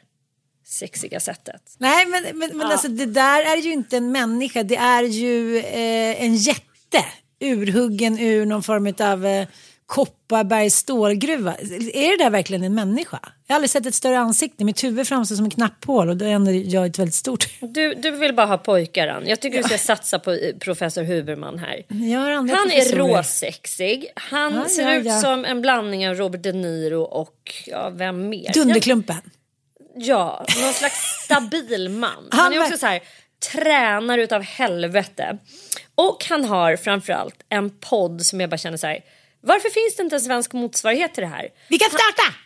sexiga sättet. Nej men, men, men alltså det där är ju inte en människa. Det är ju eh, en jätte. Urhuggen ur någon form av eh, Kopparbergs stålgruva. Är det där verkligen en människa? Jag har aldrig sett ett större ansikte. Mitt huvud framstår som ett knapphål och då är jag ett väldigt stort. Du, du vill bara ha pojkar Ann. Jag tycker du ska satsa på eh, professor Huberman här. Han är professorer. råsexig. Han Ja, ser ja, ut ja. som en blandning av Robert De Niro och ja, vem mer? Dunderklumpen. Ja, någon slags stabil man. Han är också så här tränar utav helvete. Och han har framförallt en podd som jag bara känner så här. Varför finns det inte en svensk motsvarighet till det här? Vi kan starta!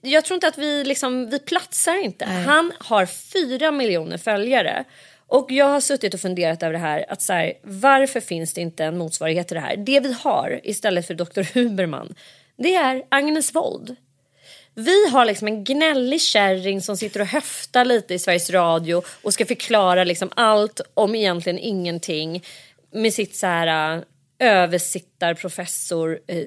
jag tror inte att vi liksom, vi platsar inte. Han har fyra miljoner följare. Och jag har suttit och funderat över det här, att så här, varför finns det inte en motsvarighet till det här? Det vi har istället för Dr. Huberman, det är Agnes Wold. Vi har liksom en gnällig kärring som sitter och höftar lite i Sveriges Radio och ska förklara liksom allt om egentligen ingenting med sitt så här översittarprofessor eh,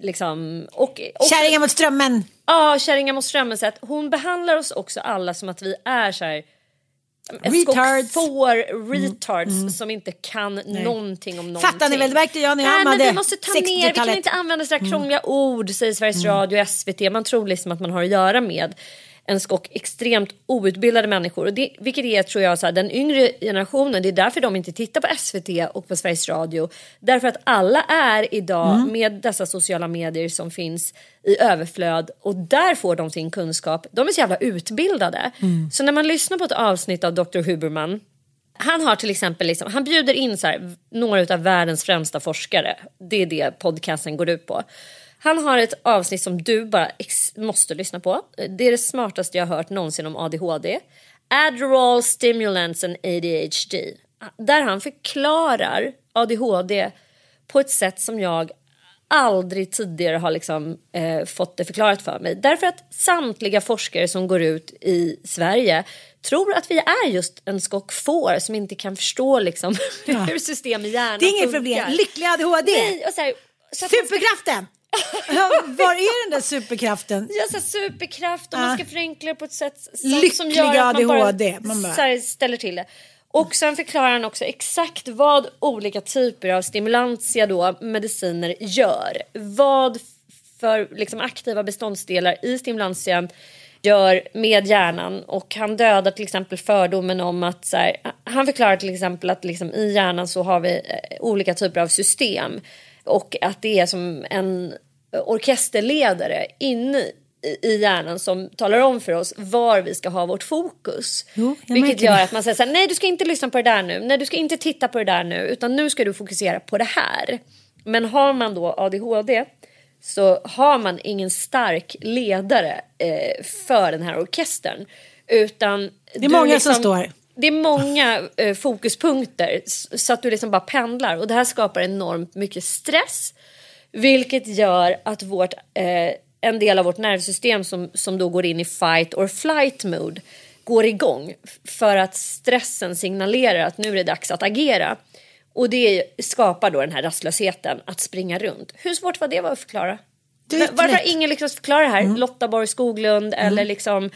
liksom och, och Kärringen mot strömmen. Ja, kärringar mot strömmen. Så att hon behandlar oss också alla som att vi är så här... Retards. får retards som inte kan någonting om någonting. Fattar ni väl? Det märkte jag när jag Nej, men vi måste ta ner, vi kan 60-talet. inte använda sådär krångliga ord, säger Sveriges Radio och SVT. Man tror liksom att man har att göra med en skock extremt outbildade människor. Och det, vilket är, tror jag, så här, den yngre generationen, det är därför de inte tittar på SVT och på Sveriges Radio. Därför att alla är idag med dessa sociala medier som finns i överflöd och där får de sin kunskap. De är så jävla utbildade. Så när man lyssnar på ett avsnitt av Dr. Huberman han har till exempel liksom, han bjuder in så här, några av världens främsta forskare. Det är det podcasten går ut på. Han har ett avsnitt som du bara måste lyssna på. Det är det smartaste jag har hört någonsin om ADHD. Adderall, stimulants and ADHD. Där han förklarar ADHD på ett sätt som jag aldrig tidigare har liksom, eh, fått det förklarat för mig. Därför att samtliga forskare som går ut i Sverige tror att vi är just en skock får som inte kan förstå liksom, hur system i hjärnan Det är inget funkar. problem. Lycklig ADHD. Nej, och så här, så Superkraften! Var är den där superkraften? Ja, så superkraft och man ska förenkla det på ett sätt som, gör att man bara, ADHD. Man bara- Så här, ställer till det. Och sen förklarar han också exakt vad olika typer av stimulantia då, mediciner gör. Vad för liksom, aktiva beståndsdelar i stimulantian gör med hjärnan och han dödar till exempel fördomen om att så här, han förklarar till exempel att liksom, i hjärnan så har vi eh, olika typer av system och att det är som en orkesterledare inne i- hjärnan som talar om för oss var vi ska ha vårt fokus. Jo, Vilket gör att man säger så här, nej du ska inte lyssna på det där nu, nej du ska inte titta på det där nu, utan nu ska du fokusera på det här. Men har man då ADHD så har man ingen stark ledare eh, för den här orkestern. Utan Det är många som står. Det är många eh, fokuspunkter så att du liksom bara pendlar och det här skapar enormt mycket stress. Vilket gör att vårt, eh, en del av vårt nervsystem som, som då går in i fight or flight mode går igång för att stressen signalerar att nu är det dags att agera. Och det skapar då den här rastlösheten att springa runt. Hur svårt var det att förklara? Varför har ingen lyckats förklara det här? Lotta Borg Skoglund eller liksom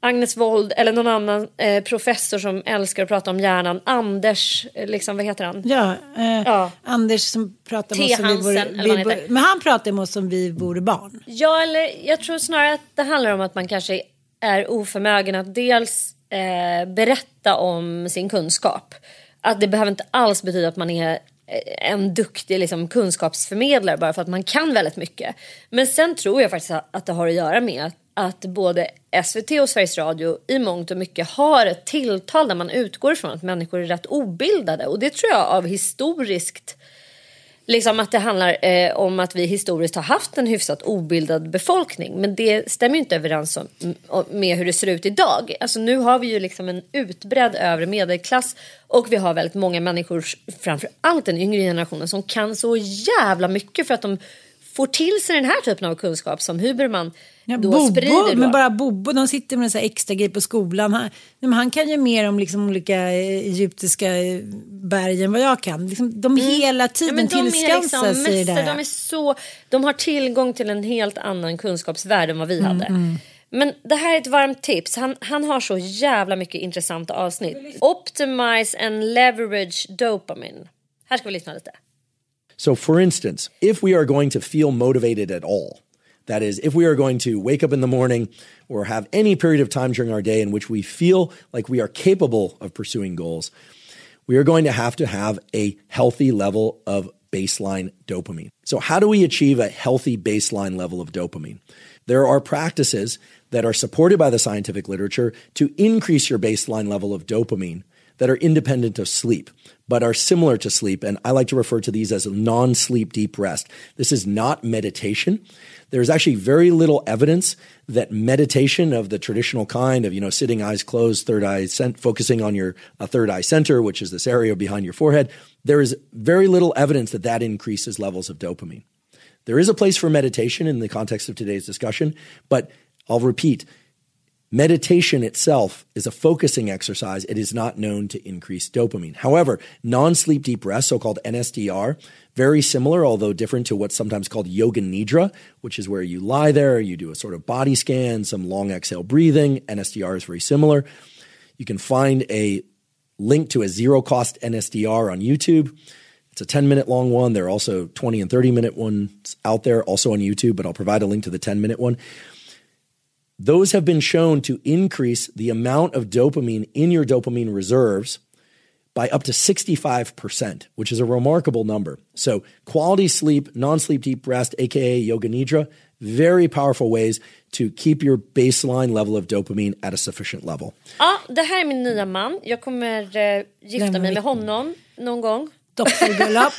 Agnes Wold eller någon annan eh, professor som älskar att prata om hjärnan. Anders, eh, liksom, vad heter han? Ja, eh, Ja. Anders som pratar T. oss som vi vore, eller vi heter. Men han pratar med oss som vi vore barn. Ja, eller jag tror snarare att det handlar om att man kanske är oförmögen att dels eh, berätta om sin kunskap. Att det behöver inte alls betyda att man är eh, en duktig liksom, kunskapsförmedlare bara för att man kan väldigt mycket. Men sen tror jag faktiskt att det har att göra med att, att både SVT och Sveriges Radio i mångt och mycket har ett tilltal där man utgår ifrån att människor är rätt obildade. Och det tror jag av historiskt liksom att det handlar eh, om att vi historiskt har haft en hyfsat obildad befolkning. Men det stämmer ju inte överens om, med hur det ser ut idag. Alltså nu har vi ju liksom en utbredd övre medelklass och vi har väldigt många människor, framför allt den yngre generationen, som kan så jävla mycket för att de får till sig den här typen av kunskap som Huberman Ja, då Bobo, sprider. Då. men bara Bobo, de sitter med en sån här extra grej på skolan. Han, men han kan ju mer om liksom olika eh, egyptiska eh, berg än vad jag kan. Liksom, de hela tiden Mm. Ja, är tillskansar liksom sig det där. de, är så, de har tillgång till en helt annan kunskapsvärld än vad Mm, vi hade. Men det här är ett varmt tips. Han, han har så jävla mycket intressanta avsnitt. Optimize and leverage dopamine. Här ska vi lyssna lite. So, for instance, if we are going to feel motivated at all, that is, if we are going to wake up in the morning or have any period of time during our day in which we feel like we are capable of pursuing goals, we are going to have to have a healthy level of baseline dopamine. So, how do we achieve a healthy baseline level of dopamine? There are practices that are supported by the scientific literature to increase your baseline level of dopamine that are independent of sleep, but are similar to sleep. And I like to refer to these as non sleep deep rest. This is not meditation. There's actually very little evidence that meditation of the traditional kind of, you know, sitting eyes closed, third eye, cent- focusing on your uh, third eye center, which is this area behind your forehead, there is very little evidence that that increases levels of dopamine. There is a place for meditation in the context of today's discussion, but I'll repeat meditation itself is a focusing exercise. It is not known to increase dopamine. However, non sleep deep rest, so called NSDR, very similar, although different to what's sometimes called yoga nidra, which is where you lie there, you do a sort of body scan, some long exhale breathing. NSDR is very similar. You can find a link to a zero cost NSDR on YouTube. It's a 10 minute long one. There are also 20 and 30 minute ones out there, also on YouTube, but I'll provide a link to the 10 minute one. Those have been shown to increase the amount of dopamine in your dopamine reserves by up to 65%, which is a remarkable number. So, quality sleep, non sleep deep rest, aka yoga nidra, very powerful ways to keep your baseline level of dopamine at a sufficient level. Ja, det här är min nya man. Jag kommer eh, gifta Lämna mig med mitt- honom någon gång. Doppelbröllop.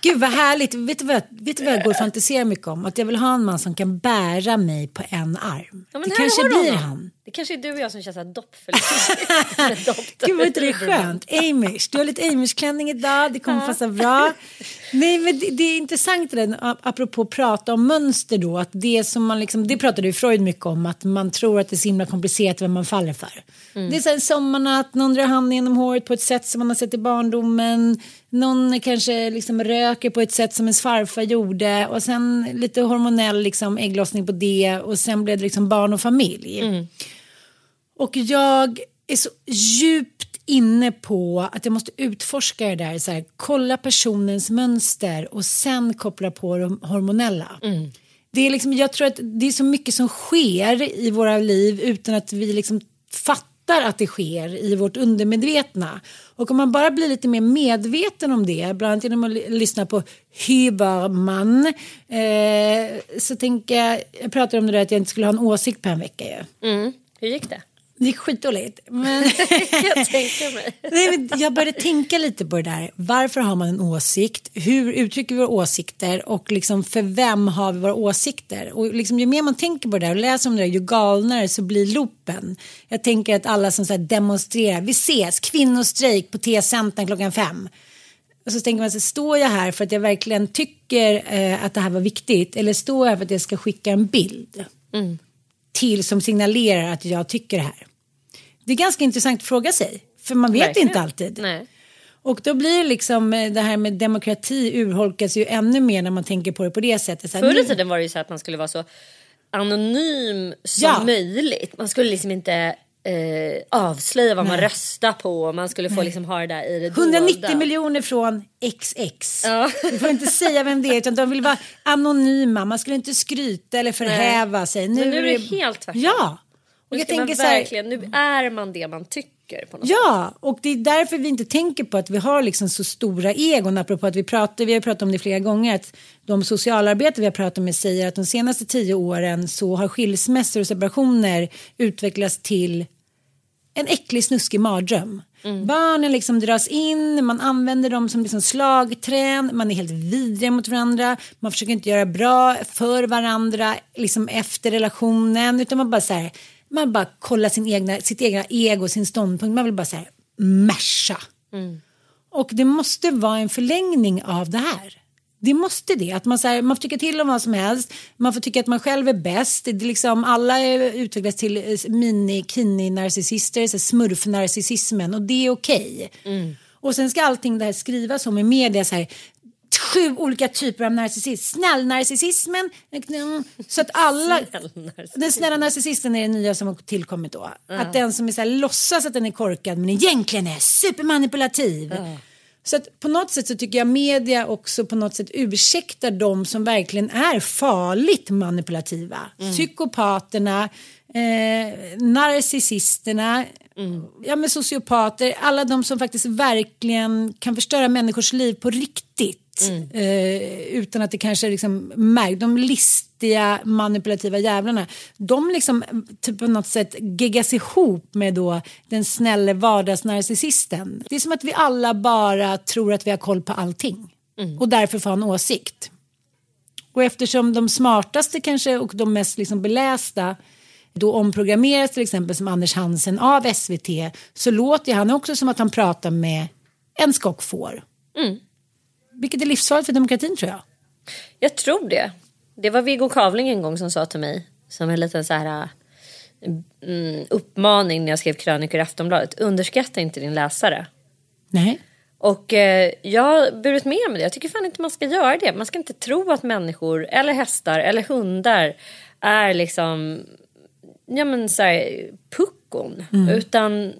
Gud vad härligt. Vet du vad, jag- vet du vad jag går och fantiserar mycket om? Att jag vill ha en man som kan bära mig på en arm. Ja, det kanske blir han. Det kanske är du och jag som känns såhär doppförtjust. Gud vad inte det är skönt. Amish. Du har lite Amish-klänning idag. Det kommer passa bra. Nej men det, det är intressant det där, apropå att prata om mönster då. Att det som man liksom, det pratade ju Freud mycket om. Att man tror att det är så himla komplicerat vem man faller för. Det är så här en sommarnatt, någon drar handen genom håret på ett sätt som man har sett i barndomen. Någon kanske liksom röker på ett sätt som ens farfar gjorde. Och sen lite hormonell liksom ägglossning på det. Och sen blev det liksom barn och familj. Och jag är så djupt inne på att jag måste utforska det där. Så här, kolla personens mönster och sen koppla på de hormonella. Det är liksom, jag tror att det är så mycket som sker i våra liv utan att vi liksom fattar att det sker i vårt undermedvetna. Och om man bara blir lite mer medveten om det, bland annat genom att lyssna på Hyberman, eh, så tänker jag, jag pratade om det där att jag inte skulle ha en åsikt på en vecka ju. Mm. Hur gick det? Det gick skitdåligt. Men... jag tänker mig. Nej, men jag började tänka lite på det där. Varför har man en åsikt? Hur uttrycker vi våra åsikter? Och liksom för vem har vi våra åsikter? Och liksom, ju mer man tänker på det där och läser om det där, ju galnare så blir loopen. Jag tänker att alla som så demonstrerar, vi ses, kvinnostrejk på T-centern klockan fem. Och så tänker man sig, står jag här för att jag verkligen tycker eh, att det här var viktigt? Eller står jag här för att jag ska skicka en bild? Till som signalerar att jag tycker det här. Det är ganska intressant att fråga sig. För man vet Verkligen. inte alltid. Nej. Och då blir liksom eh, det här med demokrati urholkas ju ännu mer när man tänker på det på det sättet. Så här, Förr i nu- tiden var det ju så att man skulle vara så anonym som Ja. möjligt. Man skulle liksom inte eh, avslöja vad man Nej. röstar på. Man skulle få liksom ha det där i det 190 dolda. miljoner från XX. Ja. Du får inte säga vem det är utan de vill vara anonyma. Man skulle inte skryta eller förhäva sig. Men nu är det helt tvärtom. Ja. Och Nu, jag ska man tänker så här, verkligen, nu är man det man tycker. På något sätt. Ja, och det är därför vi inte tänker på att vi har liksom så stora egon. Apropå att vi pratar, vi har pratat om det flera gånger, att de socialarbetare vi har pratat med säger att de senaste tio åren så har skilsmässor och separationer utvecklats till en äcklig snuskig mardröm. Barnen liksom dras in, man använder dem som liksom slagträn, man är helt vidriga mot varandra, man försöker inte göra bra för varandra liksom efter relationen utan man bara så här, man bara kollar sin egna, sitt egna ego, sin ståndpunkt, man vill bara så här märsa. Och det måste vara en förlängning av det här. Det måste det. Att man, så här, man får tycka till om vad som helst. Man får tycka att man själv är bäst. Det är liksom, alla är- utvecklas till eh, mini-kini-narcissister, smurf-narcissismen och det är okej. Och sen ska allting det här skrivas om i media så här sju olika typer av narcissism. Snäll-narcissismen. Så att alla... Den snälla narcissisten är det nya som har tillkommit då. Att den som är så här, låtsas att den är korkad men egentligen är supermanipulativ. Så att på något sätt så tycker jag media också på något sätt ursäktar de som verkligen är farligt manipulativa. Psykopaterna, eh, narcissisterna, ja, men sociopater, alla de som faktiskt verkligen kan förstöra människors liv på riktigt. Eh, utan att det kanske liksom märks. De listiga manipulativa jävlarna. De liksom typ på något sätt geggas ihop med då den snälla vardagsnarcissisten. Det är som att vi alla bara tror att vi har koll på allting. Och därför får ha en åsikt. Och eftersom de smartaste kanske och de mest liksom belästa då omprogrammeras till exempel som Anders Hansen av SVT så låter han också som att han pratar med en skock får. Vilket är livsfarligt för demokratin tror jag. Jag tror det. Det var Viggo Kavling en gång som sa till mig som en liten så här mm, uppmaning när jag skrev krönikor i Aftonbladet. Underskatta inte din läsare. Nej. Och eh, jag har burit med mig det. Jag tycker fan inte man ska göra det. Man ska inte tro att människor eller hästar eller hundar är liksom ja men så här, puckon. Utan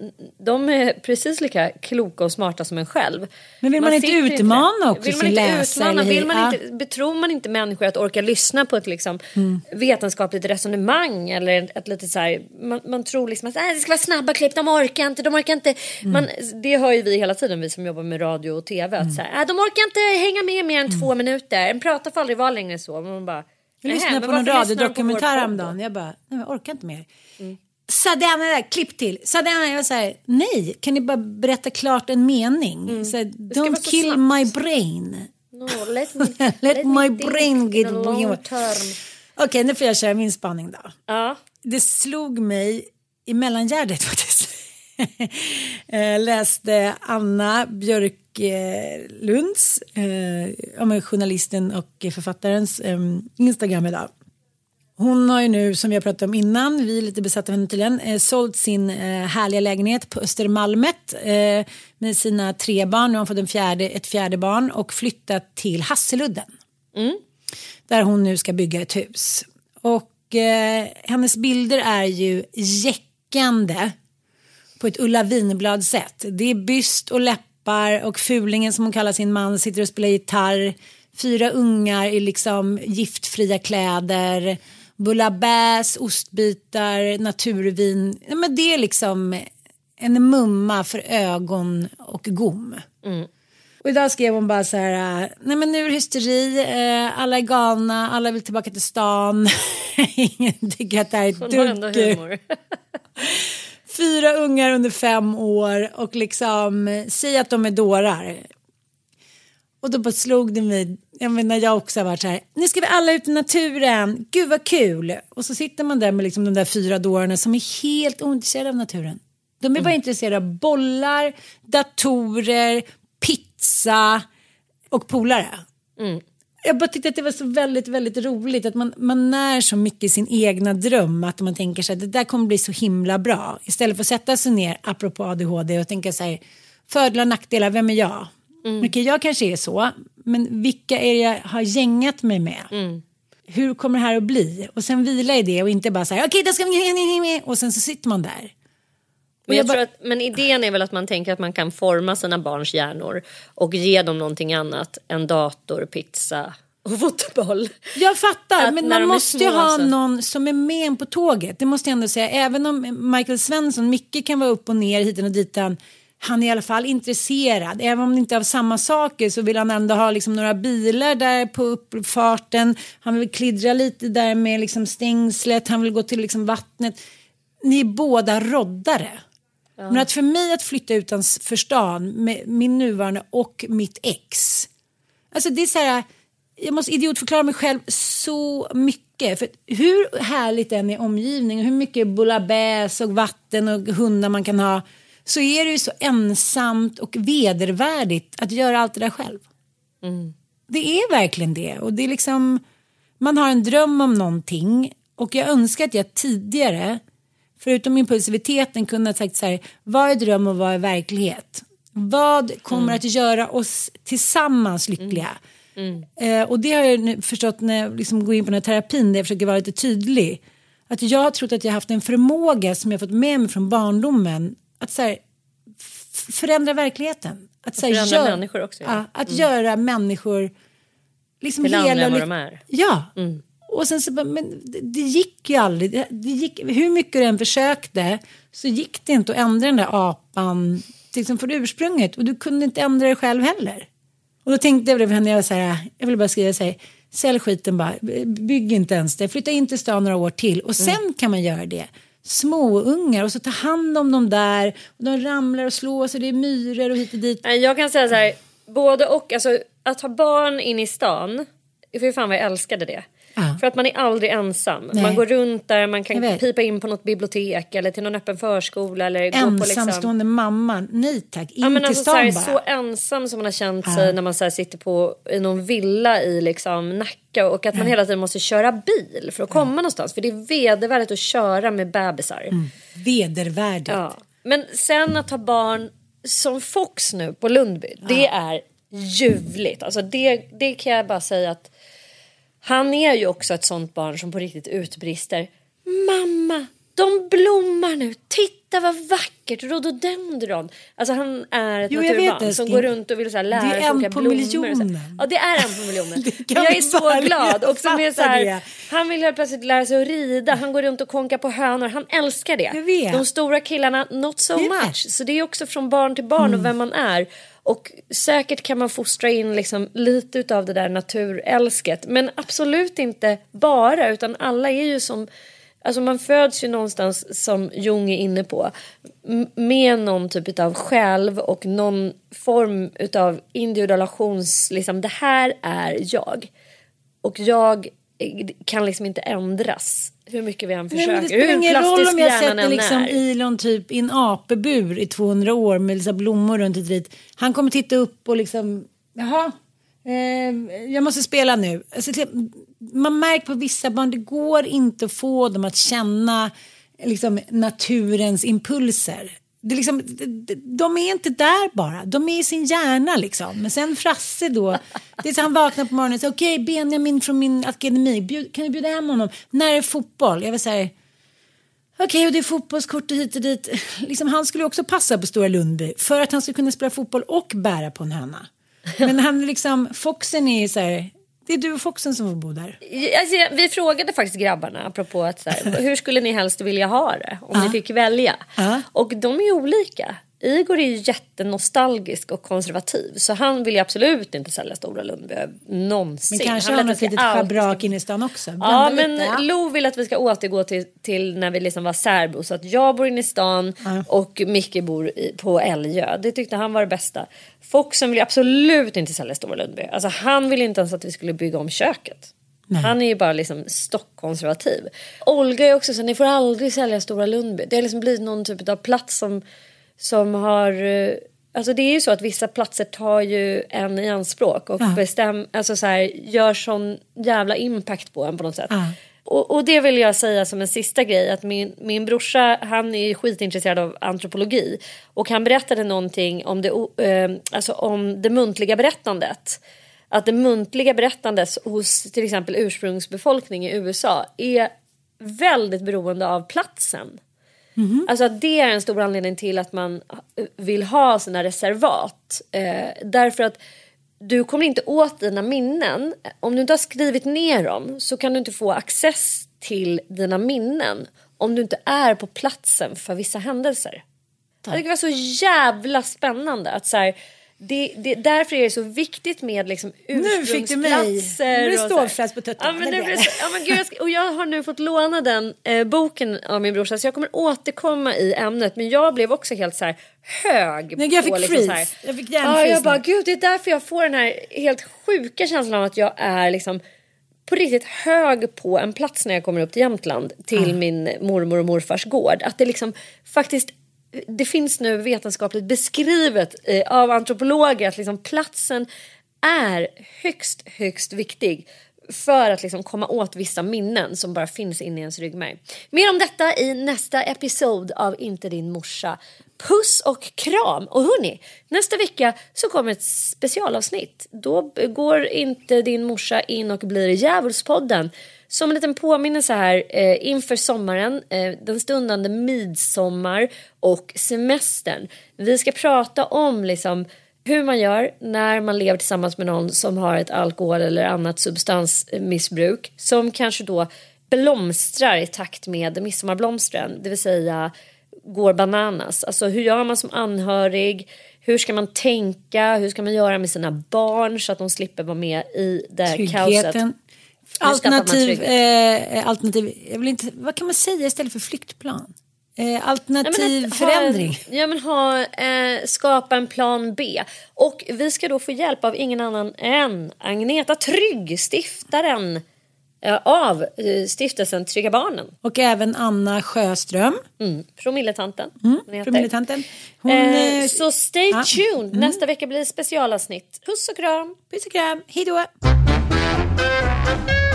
de är precis lika kloka och smarta som en själv. Men vill man inte sitter utmana också vill man sin inte läsare, Utmana, vill man inte, betror man inte människor att orka lyssna på ett liksom, Mm. vetenskapligt resonemang eller ett, litet så här, man, man tror liksom att äh, det ska vara snabba klipp, de orkar inte, de orkar inte. Mm. Man, det hör ju vi hela tiden, vi som jobbar med radio och tv, att så här, äh, de orkar inte hänga med mer än två minuter, en pratar får aldrig vara längre än så. Men man bara, Mm. Jag lyssnade "Nähä, på någon radiodokumentär häromdagen. då?" Jag bara, nej, jag orkar inte mer. Sadana där, klipp till. Sadana, jag var så här, nej, kan ni bara berätta klart en mening? Så här, Mm. ska vara Don't så kill snabbt. my brain. No, let me, Let me my brain in get long term. Okej, nu får jag köra min spaning då. Ja. Det slog mig i mellangärdet faktiskt. Eh, läste Anna Björklunds, eh, men journalisten och författarens eh, Instagram idag. Hon har ju nu, som vi har pratat om innan, vi är lite besatta av henne tydligen, eh, sålt sin eh, härliga lägenhet på Östermalmet eh, med sina tre barn. Nu har hon fått en fjärde, ett fjärde barn och flyttat till Hasseludden. Där hon nu ska bygga ett hus. Och eh, hennes bilder är ju jäckande på ett Ulla Winblad-sätt. Det är byst och läppar och fulingen som hon kallar sin man sitter och spelar gitarr. Fyra ungar i liksom giftfria kläder. Bullabäs, ostbitar, naturvin. Ja, men det är liksom en mumma för ögon och gom. Och idag skrev hon bara så här, nej men nu är det hysteri, eh, alla är galna, alla vill tillbaka till stan. Ingen tycker att det här är ett. Fyra ungar under fem år och liksom säg att de är dårar. Och då bara slog det mig, jag menar jag också har varit så här, nu ska vi alla ut i naturen, gud vad kul. Och så sitter man där med liksom de där fyra dårarna som är helt ointresserade av naturen. De är bara intresserade av bollar, datorer, pizza och polare. Jag bara tyckte att det var så väldigt, väldigt roligt att man, man när så mycket i sin egna dröm att man tänker sig att det där kommer bli så himla bra. Istället för att sätta sig ner, apropå ADHD, och tänka så här, fördelar och nackdelar, vem är jag? Okej, jag kanske är så, men vilka är det jag har gängat mig med? Hur kommer det här att bli? Och sen vila i det och inte bara så här, okej, då ska vi... Och sen så sitter man där. Men, jag tror att, men idén är väl att man tänker att man kan forma sina barns hjärnor och ge dem någonting annat än dator, pizza och fotboll. Jag fattar, Att men man måste ju ha så- någon som är med en på tåget. Det måste jag ändå säga. Även om Michael Svensson, Micke kan vara upp och ner hit och dit. Han är i alla fall intresserad. Även om det inte är av samma saker så vill han ändå ha liksom några bilar där på uppfarten. Han vill klidra lite där med liksom stängslet. Han vill gå till liksom vattnet. Ni är båda roddare. Men att för mig att flytta utanför stan med min nuvarande och mitt ex. Alltså det är så här, jag måste idiotförklara mig själv så mycket. För hur härligt den är omgivningen, hur mycket bullabäs och vatten och hundar man kan ha. Så är det ju så ensamt och vedervärdigt att göra allt det där själv. Det är verkligen det. Och det är liksom, man har en dröm om någonting och jag önskar att jag tidigare, förutom impulsiviteten, kunde ha sagt så här, vad är dröm och vad är verklighet? Vad kommer att göra oss tillsammans lyckliga? Eh, och det har jag nu förstått när jag liksom går in på den här terapin där jag försöker vara lite tydlig. Att jag har trott att jag haft en förmåga som jag fått med mig från barndomen att så här, förändra verkligheten. Att, så här, förändra gör- människor också, ja. Ja, att göra människor liksom Till andra än vad de är. Ja. Och sen så men det, det gick ju aldrig. Det, det gick, hur mycket du än försökte så gick det inte att ändra den där apan liksom för ursprunget. Och du kunde inte ändra det själv heller. Och då tänkte jag henne, jag, var så här, jag ville bara skriva så här, sälj skiten bara, bygg inte ens det, flytta in till stan några år till och sen kan man göra det. Småungar och så ta hand om dem där och de ramlar och slår sig, det är myror och hit och dit. Eh, jag kan säga så här, både och. Alltså, att ha barn in i stan, fy fan vad jag älskade det. Ja. För att man är aldrig ensam. Nej. Man går runt där, man kan pipa in på något bibliotek eller till någon öppen förskola. Eller gå på liksom... Ensamstående mamma, nej tack, in Ja, men till alltså, så, stan här, bara. så ensam som man har känt sig när man så här, sitter på, i någon villa i liksom, Nacka och att man hela tiden måste köra bil för att komma någonstans. För det är vedervärdigt att köra med bebisar. Mm. Vedervärdigt. Ja. Men sen att ha barn som Fox nu på Lundby, det är ljuvligt. Alltså det, det kan jag bara säga att han är ju också ett sånt barn som på riktigt utbrister. Mamma, de blommar nu. Titta vad vackert, rhododendron. Alltså han är ett Jo, naturbarn som går runt och vill så lära Det är sig en olika på blommor. och så. miljonen. Ja, det är en på miljonen. Det jag är så glad. Och som är så här, det. han vill helt plötsligt lära sig att rida. Han går runt och konkar på hönor. Han älskar det. De stora killarna, not so. Mm. much. Så det är också från barn till barn och vem man är. Och säkert kan man fostra in liksom lite av det där naturälsket. Men absolut inte bara, utan alla är ju som... Alltså man föds ju någonstans, som Jung är inne på, med någon typ av själv och någon form utav individualations... Liksom, det här är jag. Och jag kan liksom inte ändras hur mycket vi än Nej, försöker. men det spelar ingen roll om jag sätter liksom är. Elon typ i en apebur i 200 år med liksom blommor runt ett dit. Han kommer titta upp och liksom, jaha, eh, jag måste spela nu. Alltså, det- man märker på vissa barn, det går inte att få dem att känna liksom, naturens impulser. Det liksom, de- är inte där bara, de är i sin hjärna liksom. Men sen Frasse då, det är så han vaknar på morgonen och säger okej Benjamin från min akademi, bjud, kan du bjuda hem honom? När är fotboll? Jag vill säga Okej, och det är fotbollskort och hit och dit. Liksom, han skulle också passa på Stora Lundby för att han skulle kunna spela fotboll och bära på en höna. Men han liksom, Foxen är så här, det är du och Foxen som får bo där. Alltså, vi frågade faktiskt grabbarna apropå att så här, hur skulle ni helst vilja ha det om ni fick välja? Ja. Och de är olika. Igor är ju jättenostalgisk och konservativ så han vill ju absolut inte sälja Stora Lundby någonsin. Men kanske han har något litet schabrak inne i stan också. Ja men lite, ja. Lo vill att vi ska återgå till, till när vi liksom var särbo så att jag bor inne i stan och Micke bor i, på Älgö. Det tyckte han var det bästa. Foxen vill ju absolut inte sälja Stora Lundby. Alltså han vill inte ens att vi skulle bygga om köket. Han är ju bara liksom stockkonservativ. Olga är också så ni får aldrig sälja Stora Lundby. Det har liksom blivit någon typ av plats som, som har... eh, Alltså det är ju så att vissa platser tar ju en i anspråk och bestäm, alltså så här, gör sån jävla impact på en på något sätt. Ja. Och, och det vill jag säga som en sista grej att min, min brorsa han är skitintresserad av antropologi och han berättade någonting om det, eh, alltså om det muntliga berättandet. Att det muntliga berättandet hos till exempel ursprungsbefolkning i USA är väldigt beroende av platsen. Alltså att det är en stor anledning till att man vill ha sina reservat. Eh, därför att du kommer inte åt dina minnen. Om du inte har skrivit ner dem så kan du inte få access till dina minnen om du inte är på platsen för vissa händelser. Det var så jävla spännande att så här, det, det, därför är det så viktigt med liksom Nu fick du mig. ursprungsplatser. Nu här. stålfräs på tuttarna. Ja, men, nu blir blir ja, men gud, jag ska, och jag har nu fått låna den eh, boken av min brorsa så jag kommer återkomma i ämnet. Men jag blev också helt så här hög. Nej, jag fick på, liksom, freeze. så här. Jag fick Ja, jag bara gud det är därför jag får den här helt sjuka känslan av att jag är liksom på riktigt hög på en plats när jag kommer upp till Jämtland till Ah. min mormor och morfars gård. Att det liksom faktiskt det finns nu vetenskapligt beskrivet eh, av antropologer att liksom platsen är högst, högst viktig för att liksom komma åt vissa minnen som bara finns inne i ens ryggmärg. Mer om detta i nästa episod av Inte din morsa. Puss och kram! Och hörni, nästa vecka så kommer ett specialavsnitt. Då går inte din morsa in och blir Djävulspodden. Som en liten påminnelse här eh, inför sommaren, eh, den stundande midsommar och semestern. Vi ska prata om liksom hur man gör när man lever tillsammans med någon som har ett alkohol eller annat substansmissbruk som kanske då blomstrar i takt med midsommarblomstren, det vill säga går bananas. Alltså hur gör man som anhörig? Hur ska man tänka? Hur ska man göra med sina barn så att de slipper vara med i det här kaoset? Tryggheten. kaoset? Alternativ, eh, alternativ, jag vill inte, vad kan man säga istället för flyktplan? Eh, Ja, alternativ att förändring. Ha, ja men ha, eh, skapa en plan B. Och vi ska då få hjälp av ingen annan än Agneta Trygg, stiftaren eh, av eh, stiftelsen Trygga Barnen. Och även Anna Sjöström, Mm. Promilletanten. heter. promilletanten. Hon, Eh, eh, så stay ja. tuned. Nästa vecka blir det specialavsnitt. Puss och kram. Puss och kram, hej då. Música